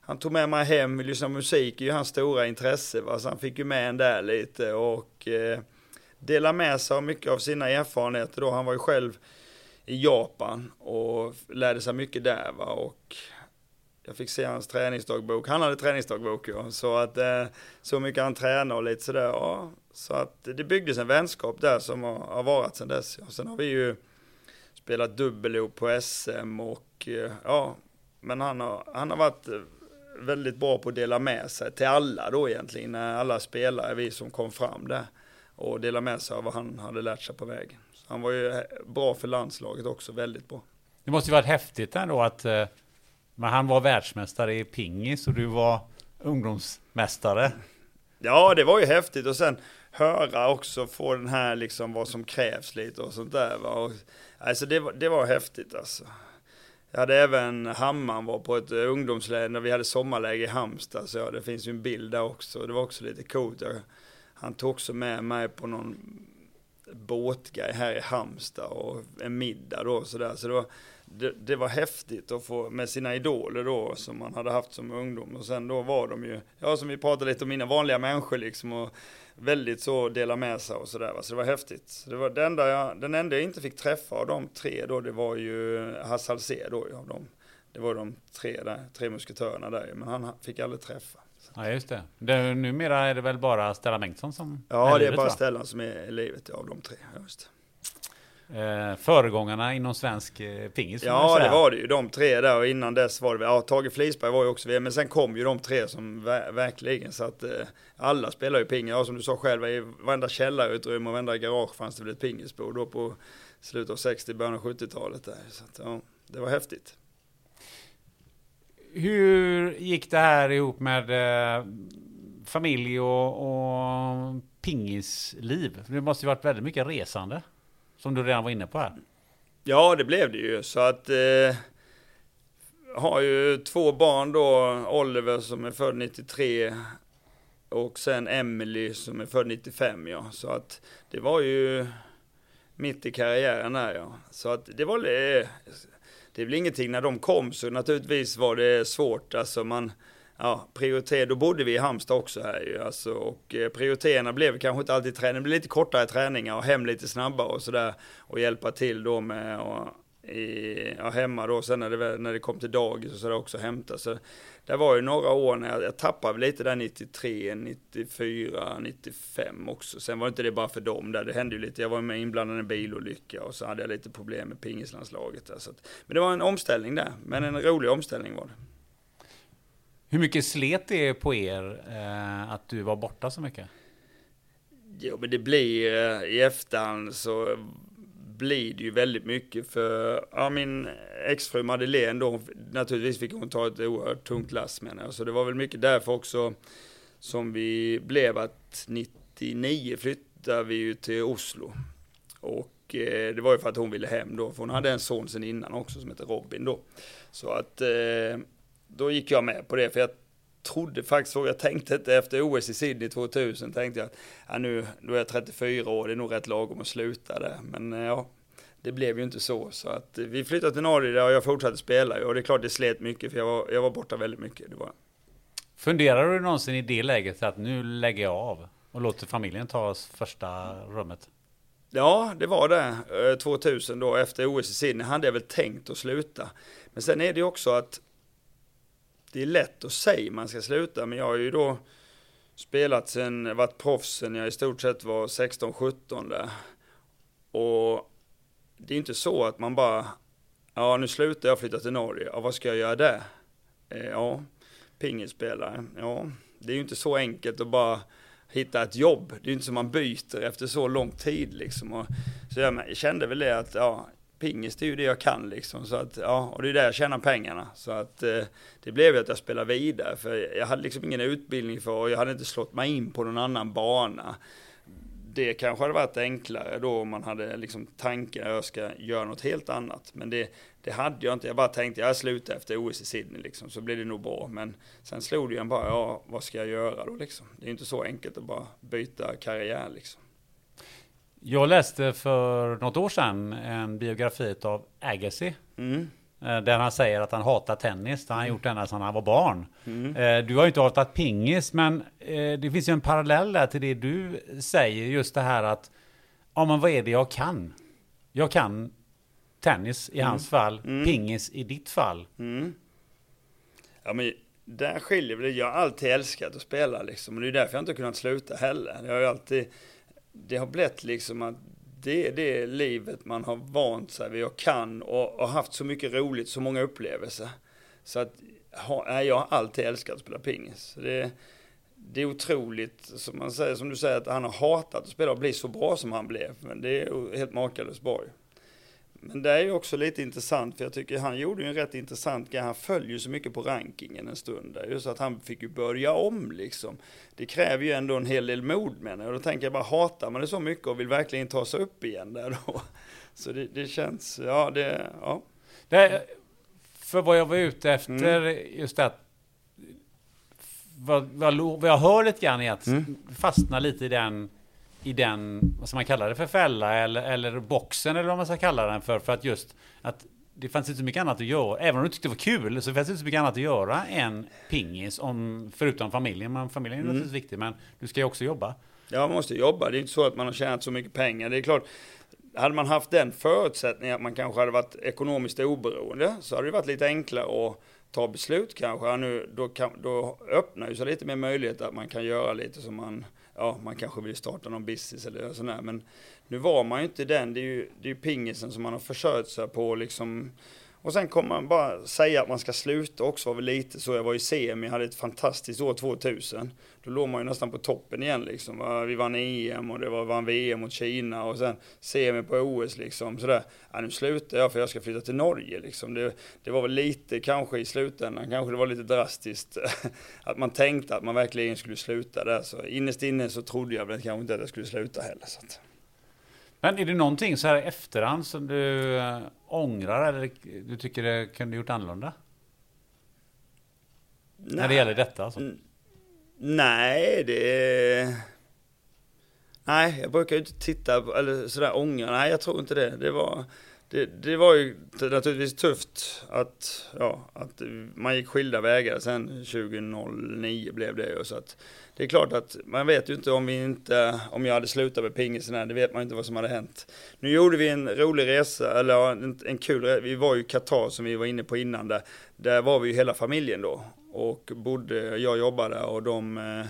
han tog med mig hem, lyssna musik är ju hans stora intresse va, så han fick ju med en där lite och eh, med sig av mycket av sina erfarenheter då. Han var ju själv i Japan och lärde sig mycket där va och jag fick se hans träningsdagbok. Han hade träningsdagbok ja. Så att eh, så mycket han tränade och lite sådär. Ja. Så att det byggdes en vänskap där som har, har varit sedan dess. Ja. Sen har vi ju spelat dubbel på SM och eh, ja, men han har, han har varit väldigt bra på att dela med sig till alla då egentligen, alla spelare, vi som kom fram där och dela med sig av vad han hade lärt sig på vägen. Så han var ju bra för landslaget också, väldigt bra. Det måste ju varit häftigt ändå att eh, men han var världsmästare i pingis och du var ungdomsmästare. Ja, det var ju häftigt och sen höra också, få den här liksom vad som krävs lite och sånt där. Va? Och, alltså det var, det var häftigt alltså. Jag hade även Hammarn var på ett eh, ungdomsläger när vi hade sommarläge i Halmstad. Så ja, det finns ju en bild där också. Det var också lite coolt. Jag, han tog också med mig på någon båtgrej här i Halmstad och en middag då och sådär. Så det var, det, det, var häftigt att få med sina idoler då som man hade haft som ungdom. Och sen då var de ju, ja som vi pratade lite om, mina vanliga människor liksom. Och väldigt så dela med sig och sådär. Så det var häftigt. Så det var det enda jag, den enda jag inte fick träffa av de tre då, det var ju Hasse Alcé då av dem. Det var de tre, där, tre musketörerna där men han fick aldrig träffa. Ja just det. det. Numera är det väl bara Stellan Bengtsson som Ja är det är bara Stellan som är i livet av de tre. Just eh, föregångarna inom svensk eh, pingis. Ja, det var det ju. De tre där och innan dess var det, ja, Tage Flisberg var ju också med, men sen kom ju de tre som ver verkligen så att eh, alla spelar ju pingis. Ja, som du sa själv, i varenda källarutrymme och varenda garage fanns det väl ett pingisbord då på slutet av 60, början av 70-talet där. Så att, ja, det var häftigt. Hur gick det här ihop med eh, familj och, och pingisliv? Det måste ju varit väldigt mycket resande. Som du redan var inne på här. Ja, det blev det ju. Så att eh, har ju två barn då, Oliver som är född 93 och sen Emily som är född 95 ja. Så att det var ju mitt i karriären här ja. Så att det var eh, det. Är väl ingenting när de kom så naturligtvis var det svårt. Alltså man ja, prioriter, då bodde vi i Halmstad också här ju, alltså, och eh, prioriterna blev kanske inte alltid träning, det blev lite kortare träningar och hem lite snabbare och sådär och hjälpa till då med och, i, ja, hemma då, sen när det, när det kom till dagis och sådär också hämta. Så det var ju några år när jag, jag tappade lite där 93, 94, 95 också. Sen var inte det bara för dem där, det hände ju lite, jag var med inblandad i en bilolycka och så hade jag lite problem med pingislandslaget där. Så att, men det var en omställning där, men en rolig omställning var det. Hur mycket slet det på er eh, att du var borta så mycket? Jo, men det blir eh, i efterhand så blir det ju väldigt mycket för ja, min exfru Madeleine då, naturligtvis fick hon ta ett oerhört tungt lass med henne. Så det var väl mycket därför också som vi blev att 99 flyttade vi ju till Oslo. Och eh, det var ju för att hon ville hem då, för hon hade en son sen innan också som heter Robin då. Så att eh, då gick jag med på det, för jag trodde faktiskt så, jag tänkte inte efter OS i Sydney 2000, tänkte jag att ja, nu, nu är jag 34 år, det är nog rätt lagom att sluta där. Men eh, ja, det blev ju inte så. Så att vi flyttade till Norge och jag fortsatte spela och det är klart det slet mycket för jag var, jag var borta väldigt mycket. Det var. Funderar du någonsin i det läget att nu lägger jag av och låter familjen ta första rummet? Ja, det var det. 2000 då efter OS i Sydney hade jag väl tänkt att sluta. Men sen är det ju också att det är lätt att säga man ska sluta, men jag har ju då spelat sen, varit proffs sen jag i stort sett var 16-17 där. Och det är inte så att man bara, ja nu slutar jag flytta till Norge, ja vad ska jag göra där? Eh, ja, pingisspelare, ja det är ju inte så enkelt att bara hitta ett jobb. Det är ju inte som man byter efter så lång tid liksom. Och, så jag kände väl det att, ja, pingis det är ju det jag kan liksom. Så att, ja, och det är där jag tjänar pengarna. Så att eh, det blev ju att jag spelade vidare. För jag hade liksom ingen utbildning för och jag hade inte slått mig in på någon annan bana. det kanske hade varit enklare då om man hade liksom tanken att jag ska göra något helt annat. Men det, det hade jag inte. Jag bara tänkte jag slutar efter OS i Sydney liksom, så blir det nog bra. Men sen slog det ju en bara, ja vad ska jag göra då liksom? Det är inte så enkelt att bara byta karriär liksom. Jag läste för något år sedan en biografi av Agassi. Mm. Eh, där han säger att han hatar tennis. Det har han gjort ända sedan han var barn. Mm. Eh, du har ju inte hatat pingis, men eh, det finns ju en parallell där till det du säger. Just det här att, ja men vad är det jag kan? Jag kan tennis i mm. hans fall, mm. pingis i ditt fall. Mm. Ja men där skiljer det. Jag har alltid älskat att spela liksom. Och det är därför jag inte kunnat sluta heller. Jag har ju alltid, det har blivit liksom att det är det livet man har vant sig vid och kan och, och haft så mycket roligt, så många upplevelser. Så att ha, jag har alltid älskat att spela pingis. Det, det är otroligt, som, man säger, som du säger, att han har hatat att spela och bli så bra som han blev. Men det är helt makalöst bra men det är ju också lite intressant, för jag tycker han gjorde ju en rätt intressant grej. Han följer ju så mycket på rankingen en stund där, just att han fick ju börja om liksom. Det kräver ju ändå en hel del mod jag. Och då tänker jag bara, hatar man det så mycket och vill verkligen ta sig upp igen där då? (laughs) Så det, det känns, ja det, ja. Det, för vad jag var ute efter, mm. just att vad, vad, vad jag hör lite grann är att mm. fastna lite i den i den, vad ska man kalla det för fälla eller, eller boxen eller vad man ska kalla den för. För att just att det fanns inte så mycket annat att göra. Även om du tyckte det var kul så fanns det inte så mycket annat att göra än pingis. Om, förutom familjen. Men familjen är mm. naturligtvis viktig. Men du ska ju också jobba. Ja, man måste jobba. Det är inte så att man har tjänat så mycket pengar. Det är klart, hade man haft den förutsättningen att man kanske hade varit ekonomiskt oberoende så hade det varit lite enklare att ta beslut kanske. Nu, då, kan, då öppnar ju sig lite mer möjlighet att man kan göra lite som man ja, man kanske vill starta någon business eller sådär. Men nu var man ju inte den. Det är ju, det är ju pingisen som man har försörjt sig på liksom. Och sen kommer man bara säga att man ska sluta också var väl lite så. Jag var i semi, hade ett fantastiskt år 2000. Då låg man ju nästan på toppen igen liksom. Vi vann EM och det var vann VM mot Kina och sen semi på OS liksom. Sådär. Ja, nu slutar jag för jag ska flytta till Norge liksom. Det, det var väl lite kanske i slutändan, kanske det var lite drastiskt. (laughs) att man tänkte att man verkligen skulle sluta där. Så innerst inne så trodde jag väl kanske inte att jag skulle sluta heller. Så att. Men är det någonting så här i efterhand som du äh, ångrar eller du tycker det kunde gjort annorlunda? Nej. När det gäller detta alltså? Nej, det... Nej, jag brukar ju inte titta eller sådär ångra. Nej, jag tror inte det. Det var, det, det var ju naturligtvis tufft att, ja, att man gick skilda vägar sen 2009 blev det ju. Så att det är klart att man vet ju inte om vi inte, om jag hade slutat med pingisen här, det vet man inte vad som hade hänt. Nu gjorde vi en rolig resa, eller en, en kul resa, vi var ju i Qatar som vi var inne på innan där, där var vi ju hela familjen då. Och bodde, jag jobbade och de eh,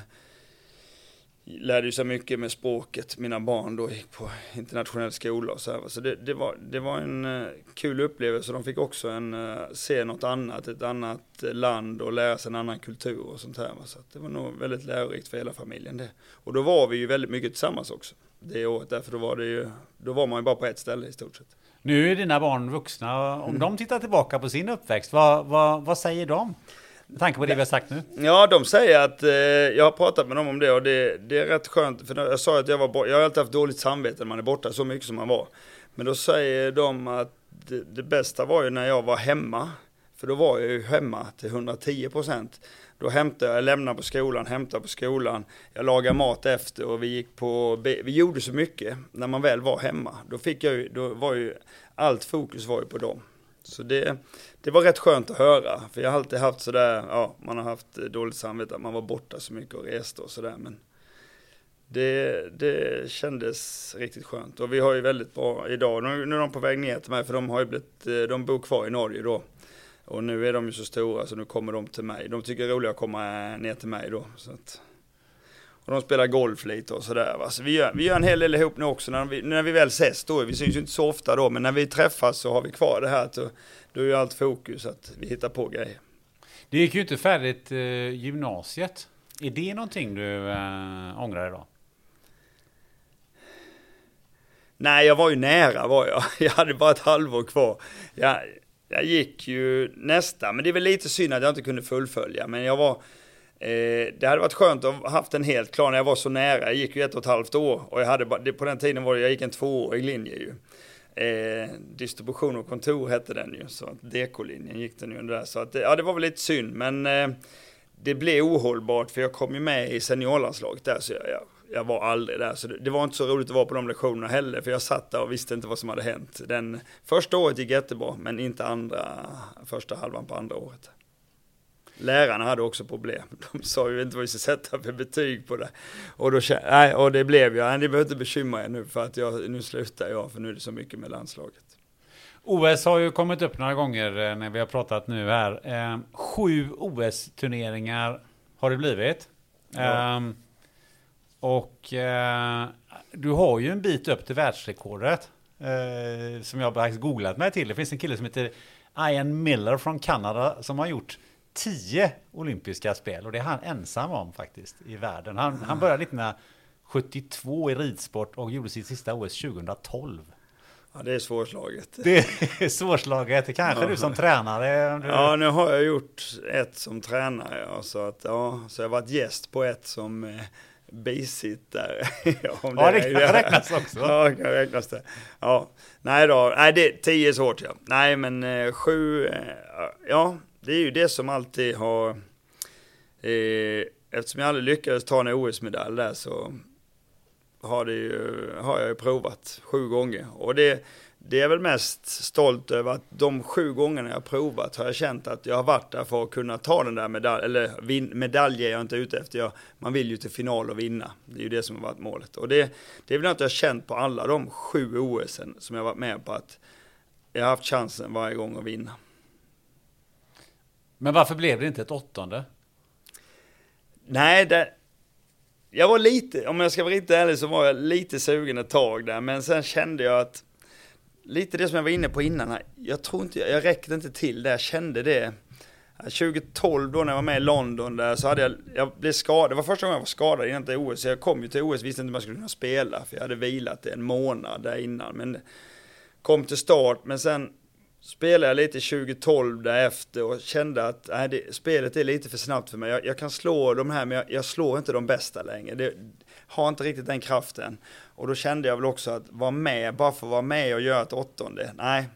lärde sig mycket med språket. Mina barn då gick på internationell skola och så här. Så det, det, var, det var en uh, kul upplevelse. De fick också en, uh, se något annat, ett annat land och lära sig en annan kultur och sånt här. Så det var nog väldigt lärorikt för hela familjen det. Och då var vi ju väldigt mycket tillsammans också. Det året, därför då var det ju, då var man ju bara på ett ställe i stort sett. Nu är dina barn vuxna. Om mm. de tittar tillbaka på sin uppväxt, vad, vad, vad säger de? Med tanke på det vi har sagt nu. Ja, de säger att, eh, jag har pratat med dem om det och det, det är rätt skönt. För jag sa att jag var borta, jag har alltid haft dåligt samvete när man är borta så mycket som man var. Men då säger de att det, det bästa var ju när jag var hemma. För då var jag ju hemma till 110 procent. Då hämtade jag, jag lämnade på skolan, hämtade på skolan, jag lagade mat efter och vi gick på, vi gjorde så mycket när man väl var hemma. Då fick jag ju, då var ju, allt fokus var ju på dem. Så det, det var rätt skönt att höra, för jag har alltid haft sådär, ja, man har haft dåligt samvete att man var borta så mycket och reste och sådär, men det, det kändes riktigt skönt. Och vi har ju väldigt bra idag, nu, nu är de på väg ner till mig, för de har ju blivit, eh, de bor kvar i Norge då. Och nu är de ju så stora så nu kommer de till mig. De tycker det är roligt att komma eh, ner till mig då. Så att, och de spelar golf lite och sådär. Så vi gör, vi gör en hel del ihop nu också när vi, när vi väl ses då. Vi syns ju inte så ofta då, men när vi träffas så har vi kvar det här. Så, då är ju allt fokus att vi hittar på grejer. Det gick ju inte färdigt eh, gymnasiet. Är det någonting du eh, ångrar idag? Nej, jag var ju nära var jag. (laughs) Jag hade bara ett halvår kvar. Jag, jag gick ju nästan, men det är väl lite synd att jag inte kunde fullfölja. Men jag var, Eh, det hade varit skönt att ha haft den helt klar när jag var så nära. Jag gick ju ett och ett halvt år och jag hade, på den tiden var det, jag gick en tvåårig linje ju. Eh, distribution och kontor hette den ju, så att DK-linjen gick den ju under där. Så att, ja, det var väl lite synd, men eh, det blev ohållbart för jag kom ju med i seniorlandslaget där, så jag, jag, jag var aldrig där. Så det, det, var inte så roligt att vara på de lektionerna heller, för jag satt där och visste inte vad som hade hänt. Den första året gick jättebra, men inte andra, första halvan på andra året. Lärarna hade också problem. (laughs) De sa ju inte vad vi ska sätta för betyg på det. Och, då, nej, och det blev jag. Ni behöver inte bekymra er nu för att jag, nu slutar jag för nu är det så mycket med landslaget. OS har ju kommit upp några gånger eh, när vi har pratat nu här. Eh, sju OS-turneringar har det blivit. Ja. Eh, och eh, du har ju en bit upp till världsrekordet. Eh, som jag har googlat mig till. Det finns en kille som heter Ian Miller från Kanada som har gjort tio olympiska spel och det är han ensam om faktiskt i världen. Han, han började 1972 i ridsport och gjorde sitt sista OS 2012. Ja, det är svårslaget. Det är svårslaget. Kanske ja. du som tränare. Du... Ja, nu har jag gjort ett som tränare. Ja, så, att, ja, så jag har varit gäst på ett som eh, bisittare. (laughs) Om ja, det, det kan räknas också. Ja, det kan räknas det. Ja, nej då. Nej, det, tio är svårt ja. Nej, men eh, sju, eh, ja, det är ju det som alltid har, eh, eftersom jag aldrig lyckades ta en OS-medalj där så har, det ju, har jag ju provat sju gånger. Och det, det är väl mest stolt över att de sju gångerna jag provat har jag känt att jag har varit där för att kunna ta den där medaljen, eller vin, medalj är jag inte ute efter, jag, man vill ju till final och vinna. Det är ju det som har varit målet. Och det, det är väl något jag har känt på alla de sju OS som jag varit med på, att jag har haft chansen varje gång att vinna. Men varför blev det inte ett åttonde? Nej, det, jag var lite, om jag ska vara riktigt ärlig så var jag lite sugen ett tag där, men sen kände jag att lite det som jag var inne på innan, jag tror inte, jag räckte inte till där, jag kände det. 2012 då när jag var med i London där så hade jag, jag blev skadad, det var första gången jag var skadad innan till OS, Så jag kom ju till OS, visste inte om jag skulle kunna spela, för jag hade vilat en månad där innan, men kom till start, men sen spelade jag lite 2012 därefter och kände att nej, det, spelet är lite för snabbt för mig. Jag, jag kan slå de här, men jag, jag, slår inte de bästa längre. Det har inte riktigt den kraften. Och då kände jag väl också att vara med, bara för att vara med och göra ett åttonde, nej.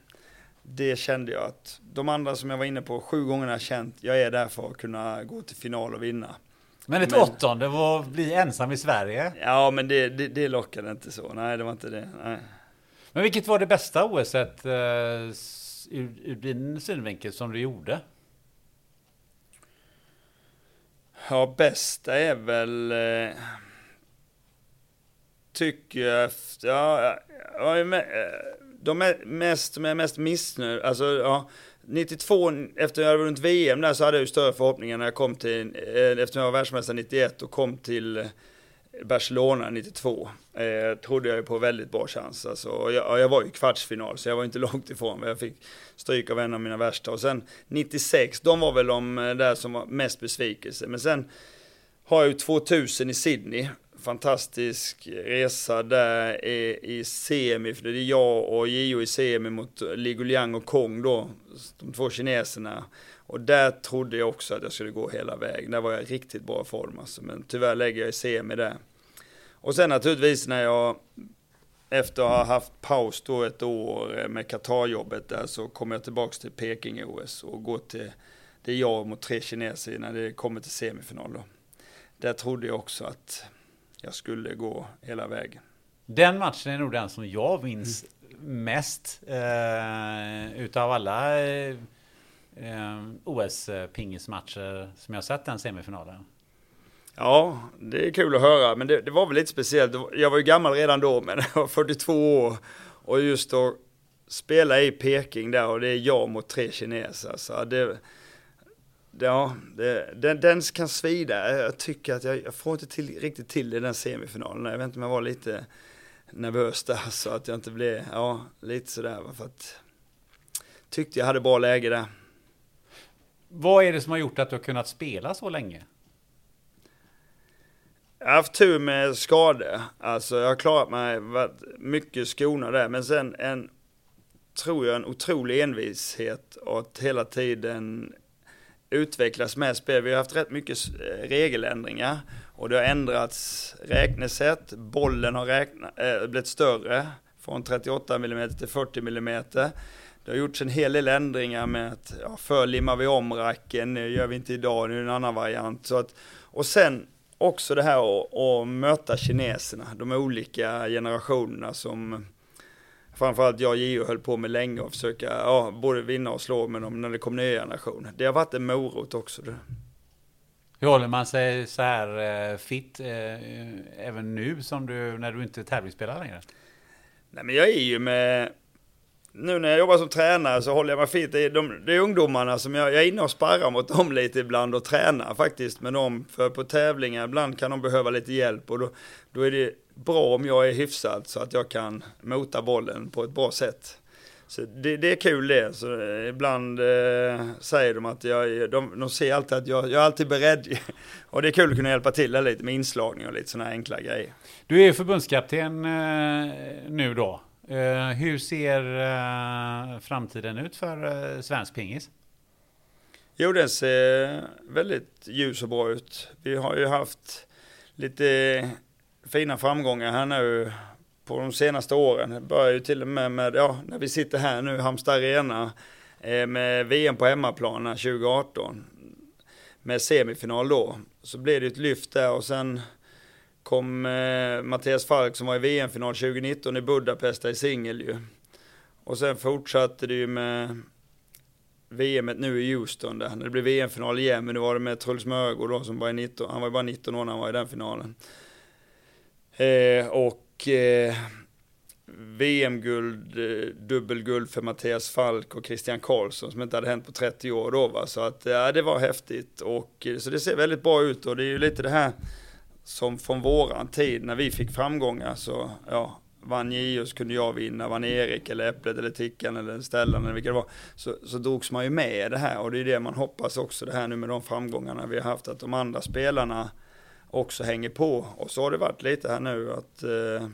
Det kände jag att de andra som jag var inne på, sju gånger har jag känt, jag är där för att kunna gå till final och vinna. Men ett men, åttonde, var bli ensam i Sverige? Ja, men det, det, det lockade inte så. Nej, det var inte det. Nej. Men vilket var det bästa eh, ur, ur din synvinkel som du gjorde? Ja, bästa är väl... Eh, tycker jag... Ja, ja, med, eh, de är mest, som jag är mest missnöjd, alltså ja. 92, efter jag hade vunnit VM där så hade jag ju större förhoppningar när jag kom till, eh, eftersom jag var världsmästare 91 och kom till eh, Barcelona 92 eh, trodde jag ju på väldigt bra chans. Alltså, jag, jag var ju i kvartsfinal så jag var inte (laughs) långt ifrån. Men jag fick stryk av en av mina värsta. Och sen 96, de var väl de eh, där som var mest besvikelse. Men sen har jag ju 2000 i Sydney. Fantastisk resa där i, i semi, för det är jag och Gio i semi mot Liguliang och Kong då, de två kineserna. Och där trodde jag också att jag skulle gå hela vägen. Där var jag i riktigt bra form alltså. Men tyvärr lägger jag i semi där. Och sen naturligtvis när jag efter att ha haft paus då ett år med Qatar-jobbet där så kommer jag tillbaks till Peking-OS och går till, det är jag mot tre kineser när det kommer till semifinal då. Där trodde jag också att jag skulle gå hela vägen. Den matchen är nog den som jag minns mm. mest eh, utav alla eh, eh OS-pingismatcher som jag sett den semifinalen. Ja, det är kul att höra, men det, det, var väl lite speciellt. Jag var ju gammal redan då, men (laughs) jag var 42 år. Och just att spela i Peking där och det är jag mot tre kineser. Så det, ja, det, den, den kan svida. Jag tycker att jag, jag får inte till, riktigt till det i den semifinalen. Jag vet inte om jag var lite nervös där så att jag inte blev, ja, lite sådär. För att tyckte jag hade bra läge där. Vad är det som har gjort att du har kunnat spela så länge? Jag har haft tur med skador. Alltså jag har klarat mig, varit mycket skonad där. Men sen en, tror jag, en otrolig envishet och att hela tiden utvecklas med spel. Vi har haft rätt mycket eh, regeländringar och det har ändrats räknesätt. Bollen har räkna, äh, blivit större från 38 mm till 40 mm. Det har gjorts en hel del ändringar med att ja, förr limmar vi om racken, nu gör vi inte idag, nu är det en annan variant. Så att, och sen också det här att, att möta kineserna, de olika generationerna som framförallt jag och Gio höll på med länge och försöka ja, både vinna och slå med dem när det kom nya generationer. Det har varit en morot också. Det. Hur håller man sig så här eh, fit eh, även nu som du, när du inte tävlingsspelar längre? Nej men jag är ju med, nu när jag jobbar som tränare så håller jag mig fint. Det är, de, det är ungdomarna som jag, jag är inne och sparrar mot dem lite ibland och tränar faktiskt med dem. För på tävlingar ibland kan de behöva lite hjälp och då, då är det bra om jag är hyfsad så att jag kan mota bollen på ett bra sätt. Så det, det är kul det. Så ibland eh, säger de att jag, de, de ser alltid att jag, jag är alltid beredd. (laughs) och det är kul att kunna hjälpa till lite med inslagning och lite sådana enkla grejer. Du är förbundskapten eh, nu då. Eh, hur ser eh, framtiden ut för eh, svensk pingis? Jo, den ser väldigt ljus och bra ut. Vi har ju haft lite fina framgångar här nu på de senaste åren. Det börjar ju till och med med, ja, när vi sitter här nu, Halmstad Arena, eh, med VM på hemmaplan 2018. Med semifinal då. Så blev det ett lyft där och sen kom eh, Mattias Falk som var i VM-final 2019 i Budapest i singel ju. Och sen fortsatte det ju med VM nu i Houston där. När det blev VM-final igen, men nu var det med Truls Mörgård då som var 19, han var ju bara 19 år när han var i den finalen. Eh, och eh, VM-guld, eh, dubbelguld för Mattias Falk och Christian Karlsson som inte hade hänt på 30 år då va. Så att ja, det var häftigt och eh, så det ser väldigt bra ut och det är ju lite det här som från våran tid när vi fick framgångar så ja, vann Gius kunde jag vinna, vann Erik eller Äpplet eller Tickan eller Stellan eller vilka det var. Så, så drogs man ju med i det här och det är det man hoppas också det här nu med de framgångarna vi har haft att de andra spelarna också hänger på. Och så har det varit lite här nu att eh,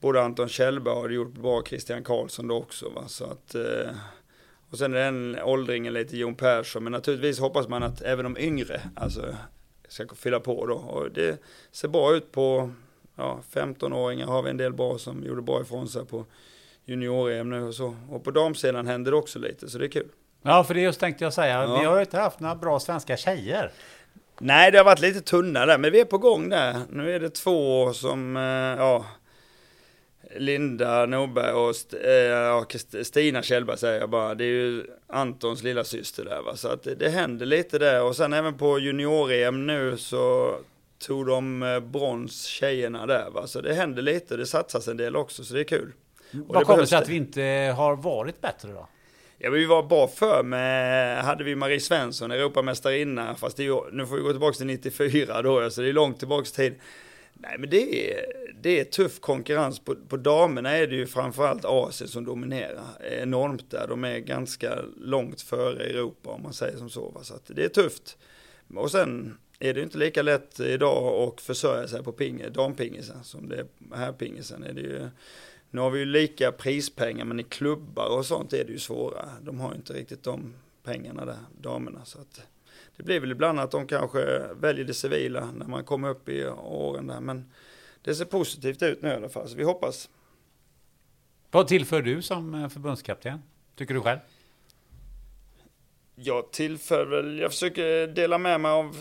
både Anton Kjellberg har gjort bra, Christian Karlsson då också. Va? Så att, eh, och sen är den åldringen lite Jon Persson, men naturligtvis hoppas man att även de yngre alltså, ska fylla på då. Och det ser bra ut på ja, 15-åringar har vi en del bra som gjorde bra ifrån sig på junior-EM nu och så. Och på damsidan händer det också lite, så det är kul. Ja, för det just tänkte jag säga. Ja. Vi har ju inte haft några bra svenska tjejer. Nej, det har varit lite tunna där, men vi är på gång där. Nu är det två som, eh, ja, Linda Norberg och St äh, Stina Kjellberg säger jag bara. Det är ju Antons lilla syster där va. Så att det, det händer lite där. Och sen även på junior-EM nu så tog de eh, brons tjejerna där va. Så det händer lite. Det satsas en del också så det är kul. Vad kommer det sig att vi inte har varit bättre då? Ja, vi var bra för med, hade vi Marie Svensson, Europamästarinna, fast det nu får vi gå tillbaka till 94 då, så det är långt tillbaka tid. Nej, men det är, det är tuff konkurrens. På, på damerna är det ju framförallt Asien som dominerar enormt där. De är ganska långt före Europa om man säger som så. Va? Så att det är tufft. Och sen är det inte lika lätt idag att försörja sig på ping, dampingisen som det är här pingisen. Är det ju, nu har vi ju lika prispengar men i klubbar och sånt är det ju svårare. De har ju inte riktigt de pengarna där, damerna. Så att det blir väl ibland att de kanske väljer det civila när man kommer upp i åren där. Men det ser positivt ut nu i alla fall, så vi hoppas. Vad tillför du som eh, förbundskapten, tycker du själv? Jag tillför väl, jag försöker dela med mig av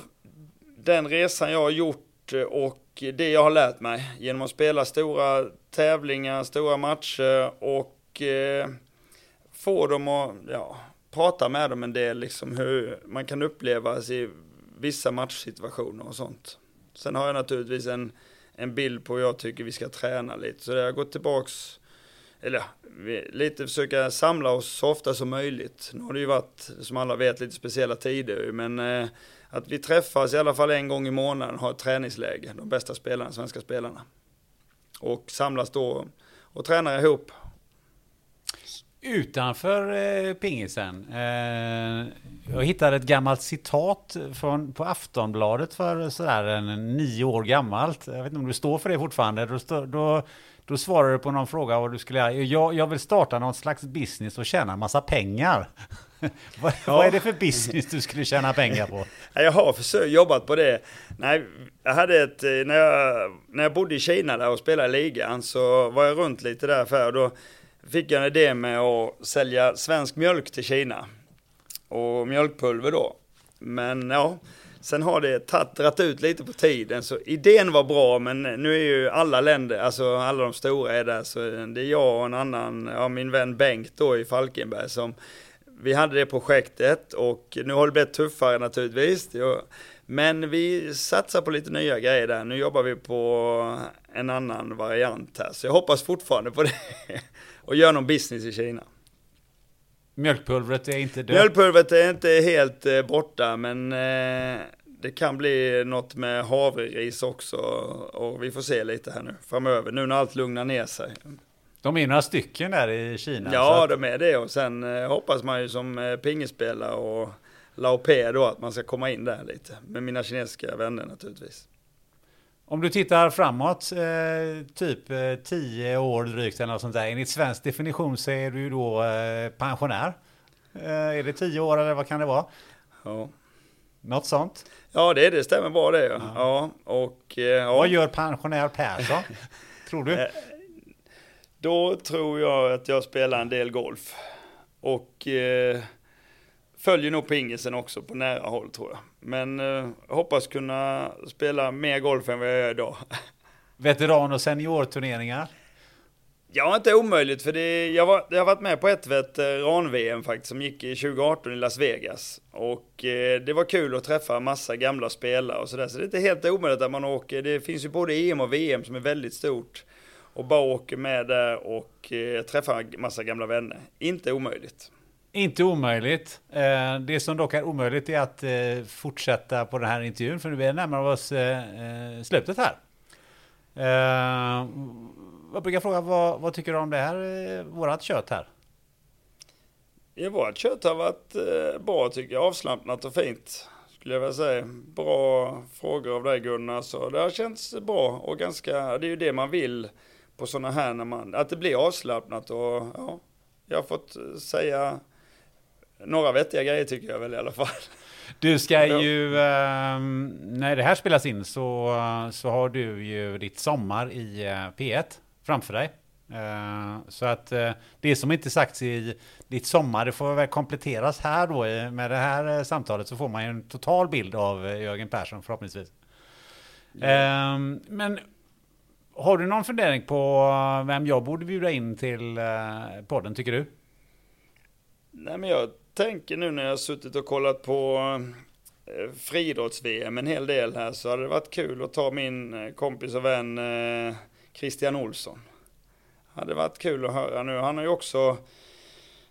den resan jag har gjort och det jag har lärt mig genom att spela stora tävlingar, stora matcher och eh, få dem att, ja, Pratar med dem en del, liksom hur man kan uppleva i vissa matchsituationer och sånt. Sen har jag naturligtvis en, en bild på hur jag tycker vi ska träna lite, så det har gått tillbaks, eller lite försöka samla oss så ofta som möjligt. Nu har det ju varit, som alla vet, lite speciella tider, men eh, att vi träffas i alla fall en gång i månaden har ett träningsläge, de bästa spelarna, svenska spelarna. Och samlas då och tränar ihop Utanför eh, pingisen. Eh, jag hittade ett gammalt citat från, på Aftonbladet för sådär en nio år gammalt. Jag vet inte om du står för det fortfarande. Då, då, Då svarade du på någon fråga vad du skulle göra. Jag, jag vill starta någon slags business och tjäna massa pengar. (laughs) vad, Ja. vad är det för business du skulle tjäna pengar på? Ja, (laughs) Jag har försökt, jobbat på det. Nej, jag hade ett, eh, när jag, när jag bodde i Kina där och spelade i ligan så var jag runt lite där för och då fick jag en idé med att sälja svensk mjölk till Kina. Och mjölkpulver då. Men ja, sen har det tagit, ut lite på tiden så idén var bra men nu är ju alla länder, alltså alla de stora är där så det är jag och en annan, ja min vän Bengt då i Falkenberg som vi hade det projektet och nu har det blivit tuffare naturligtvis. Men vi satsar på lite nya grejer där. Nu jobbar vi på en annan variant här. Så jag hoppas fortfarande på det. Och gör någon business i Kina. Mjölkpulvret är inte dött. Mjölkpulvret är inte helt eh, borta men eh, det kan bli något med havreris också. Och vi får se lite här nu framöver. Nu när allt lugnar ner sig. De är några stycken där i Kina. Ja, att- de är det och sen eh, hoppas man ju som eh, pingespelare och Laopé då att man ska komma in där lite. Med mina kinesiska vänner naturligtvis. Om du tittar framåt, eh, typ eh, 10 år drygt eller något sånt där. Enligt svensk definition så är du ju då eh, pensionär. Eh, är det 10 år eller vad kan det vara? Ja, Något sånt. ja det, det stämmer bra det ja. ja och eh, ja, Vad gör pensionär Persson? (laughs) Tror du? Eh, då tror jag att jag spelar en del golf. Och eh, följer nog pingisen också på nära håll tror jag. Men eh, hoppas kunna spela mer golf än vad jag gör idag. (laughs) Veteran och seniorturneringar? Ja, inte omöjligt för det, jag, var, jag har varit med på ett veteran-VM faktiskt som gick i 2018 i Las Vegas. Och eh, det var kul att träffa massa gamla spelare och sådär. Så det är inte helt omöjligt att man åker. Det finns ju både EM och VM som är väldigt stort. Och bara åker med där och eh, träffar massa gamla vänner. Inte omöjligt. Inte omöjligt. Eh, det som dock är omöjligt är att eh, fortsätta på den här intervjun för nu är vi oss eh, slutet här. Jag brukar fråga vad, vad tycker du om det här, vårat kött här? Ja, vårt kött har varit bra tycker jag. Avslappnat och fint. Skulle jag vilja säga. Bra frågor av dig Gunnar. Så det har känts bra och ganska, det är ju det man vill på sådana här när man, att det blir avslappnat och ja. Jag har fått säga några vettiga grejer tycker jag väl i alla fall. Du ska Ja. ju, eh, när det här spelas in så, så har du ju ditt sommar i eh, P1 framför dig. Eh, så att eh, det som inte sagts i ditt sommar, det får väl kompletteras här då i- med det här eh, samtalet så får man ju en total bild av eh, Jörgen Persson förhoppningsvis. Eh, men har du någon fundering på vem jag borde bjuda in till podden tycker du? Nej men jag tänker nu när jag har suttit och kollat på eh, friidrotts-VM en hel del här så hade det varit kul att ta min eh, kompis och vän eh, Christian Olsson. Hade varit kul att höra nu. Han har ju också,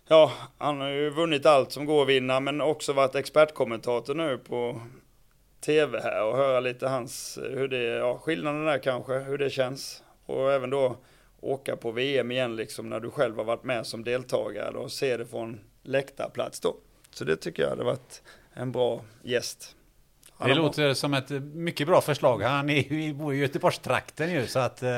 ja, han har ju vunnit allt som går att vinna men också varit expertkommentator nu på tv här och höra lite hans, eh, hur det, ja, skillnaden där kanske, hur det känns. Och även då åka på VM igen liksom när du själv har varit med som deltagare och se det från läktarplats då. Så det tycker jag hade varit en bra gäst. Han Det låter som ett mycket bra förslag. Han är bor i Göteborgstrakten ju så att... eh,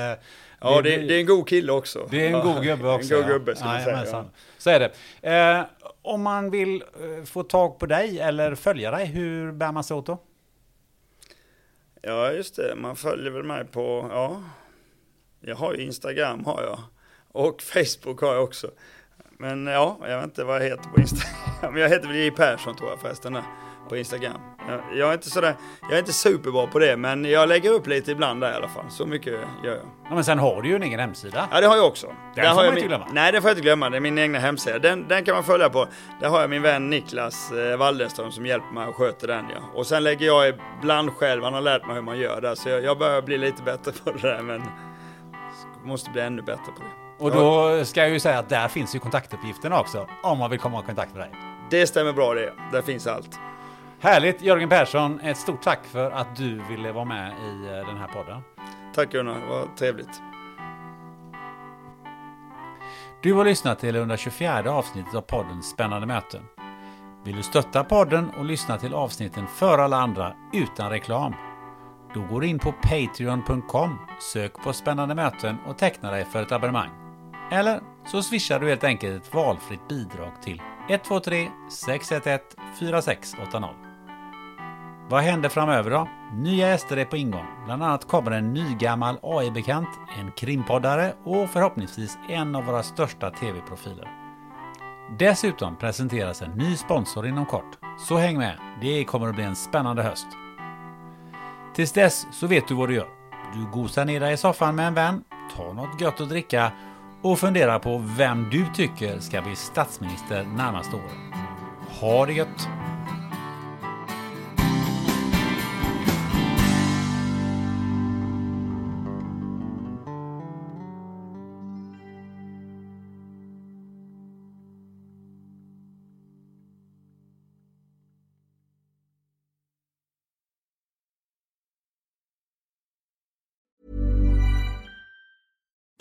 Ja, det, det är en god kille också. det är en Ja, god gubbe också. (laughs) En god ja. gubbe ska man säga. Jajamensan. Så är det. Eh, om man vill eh, få tag på dig eller följa dig, hur bär man sig åt då? Ja, just det. Man följer väl mig på, ja. Jag har ju Instagram har jag. Och (laughs) Facebook har jag också. Men ja, jag vet inte vad jag heter på Instagram. (laughs) Jag heter väl J Persson tror jag förresten på Instagram. Jag, jag är inte sådär, jag är inte superbra på det, men jag lägger upp lite ibland där i alla fall. Så mycket gör jag. Ja, men sen har du ju en egen hemsida. Ja, det har jag också. Den Där får har man jag inte min, glömma. Nej, det får jag inte glömma. Det är min egna hemsida. Den, den kan man följa på. Där har jag min vän Niklas eh, Waldenström som hjälper mig och sköter den. Ja. Och sen lägger jag ibland själv, han har lärt mig hur man gör där. Så jag, jag börjar bli lite bättre på det där, men måste bli ännu bättre på det. Och då ska jag ju säga att där finns ju kontaktuppgifterna också. Om man vill komma i kontakt med dig. Det stämmer bra det. Där finns allt. Härligt Jörgen Persson. Ett stort tack för att du ville vara med i eh, den här podden. Tack Gunnar, var trevligt. Du har lyssnat till det 124 avsnittet av podden Spännande möten. Vill du stötta podden och lyssna till avsnitten för alla andra utan reklam? Då går du in på Patreon.com, sök på spännande möten och teckna dig för ett abonnemang. Eller så swishar du helt enkelt ett valfritt bidrag till 123 611 4680. Vad händer framöver då? Nya gäster är på ingång. Bland annat kommer en nygammal AI-bekant, en krimpoddare och förhoppningsvis en av våra största TV-profiler. Dessutom presenteras en ny sponsor inom kort. Så häng med, det kommer att bli en spännande höst. Tills dess så vet du vad du gör. Du gosar ner dig i soffan med en vän, tar något gött att dricka och funderar på vem du tycker ska bli statsminister närmaste året. Ha det gött!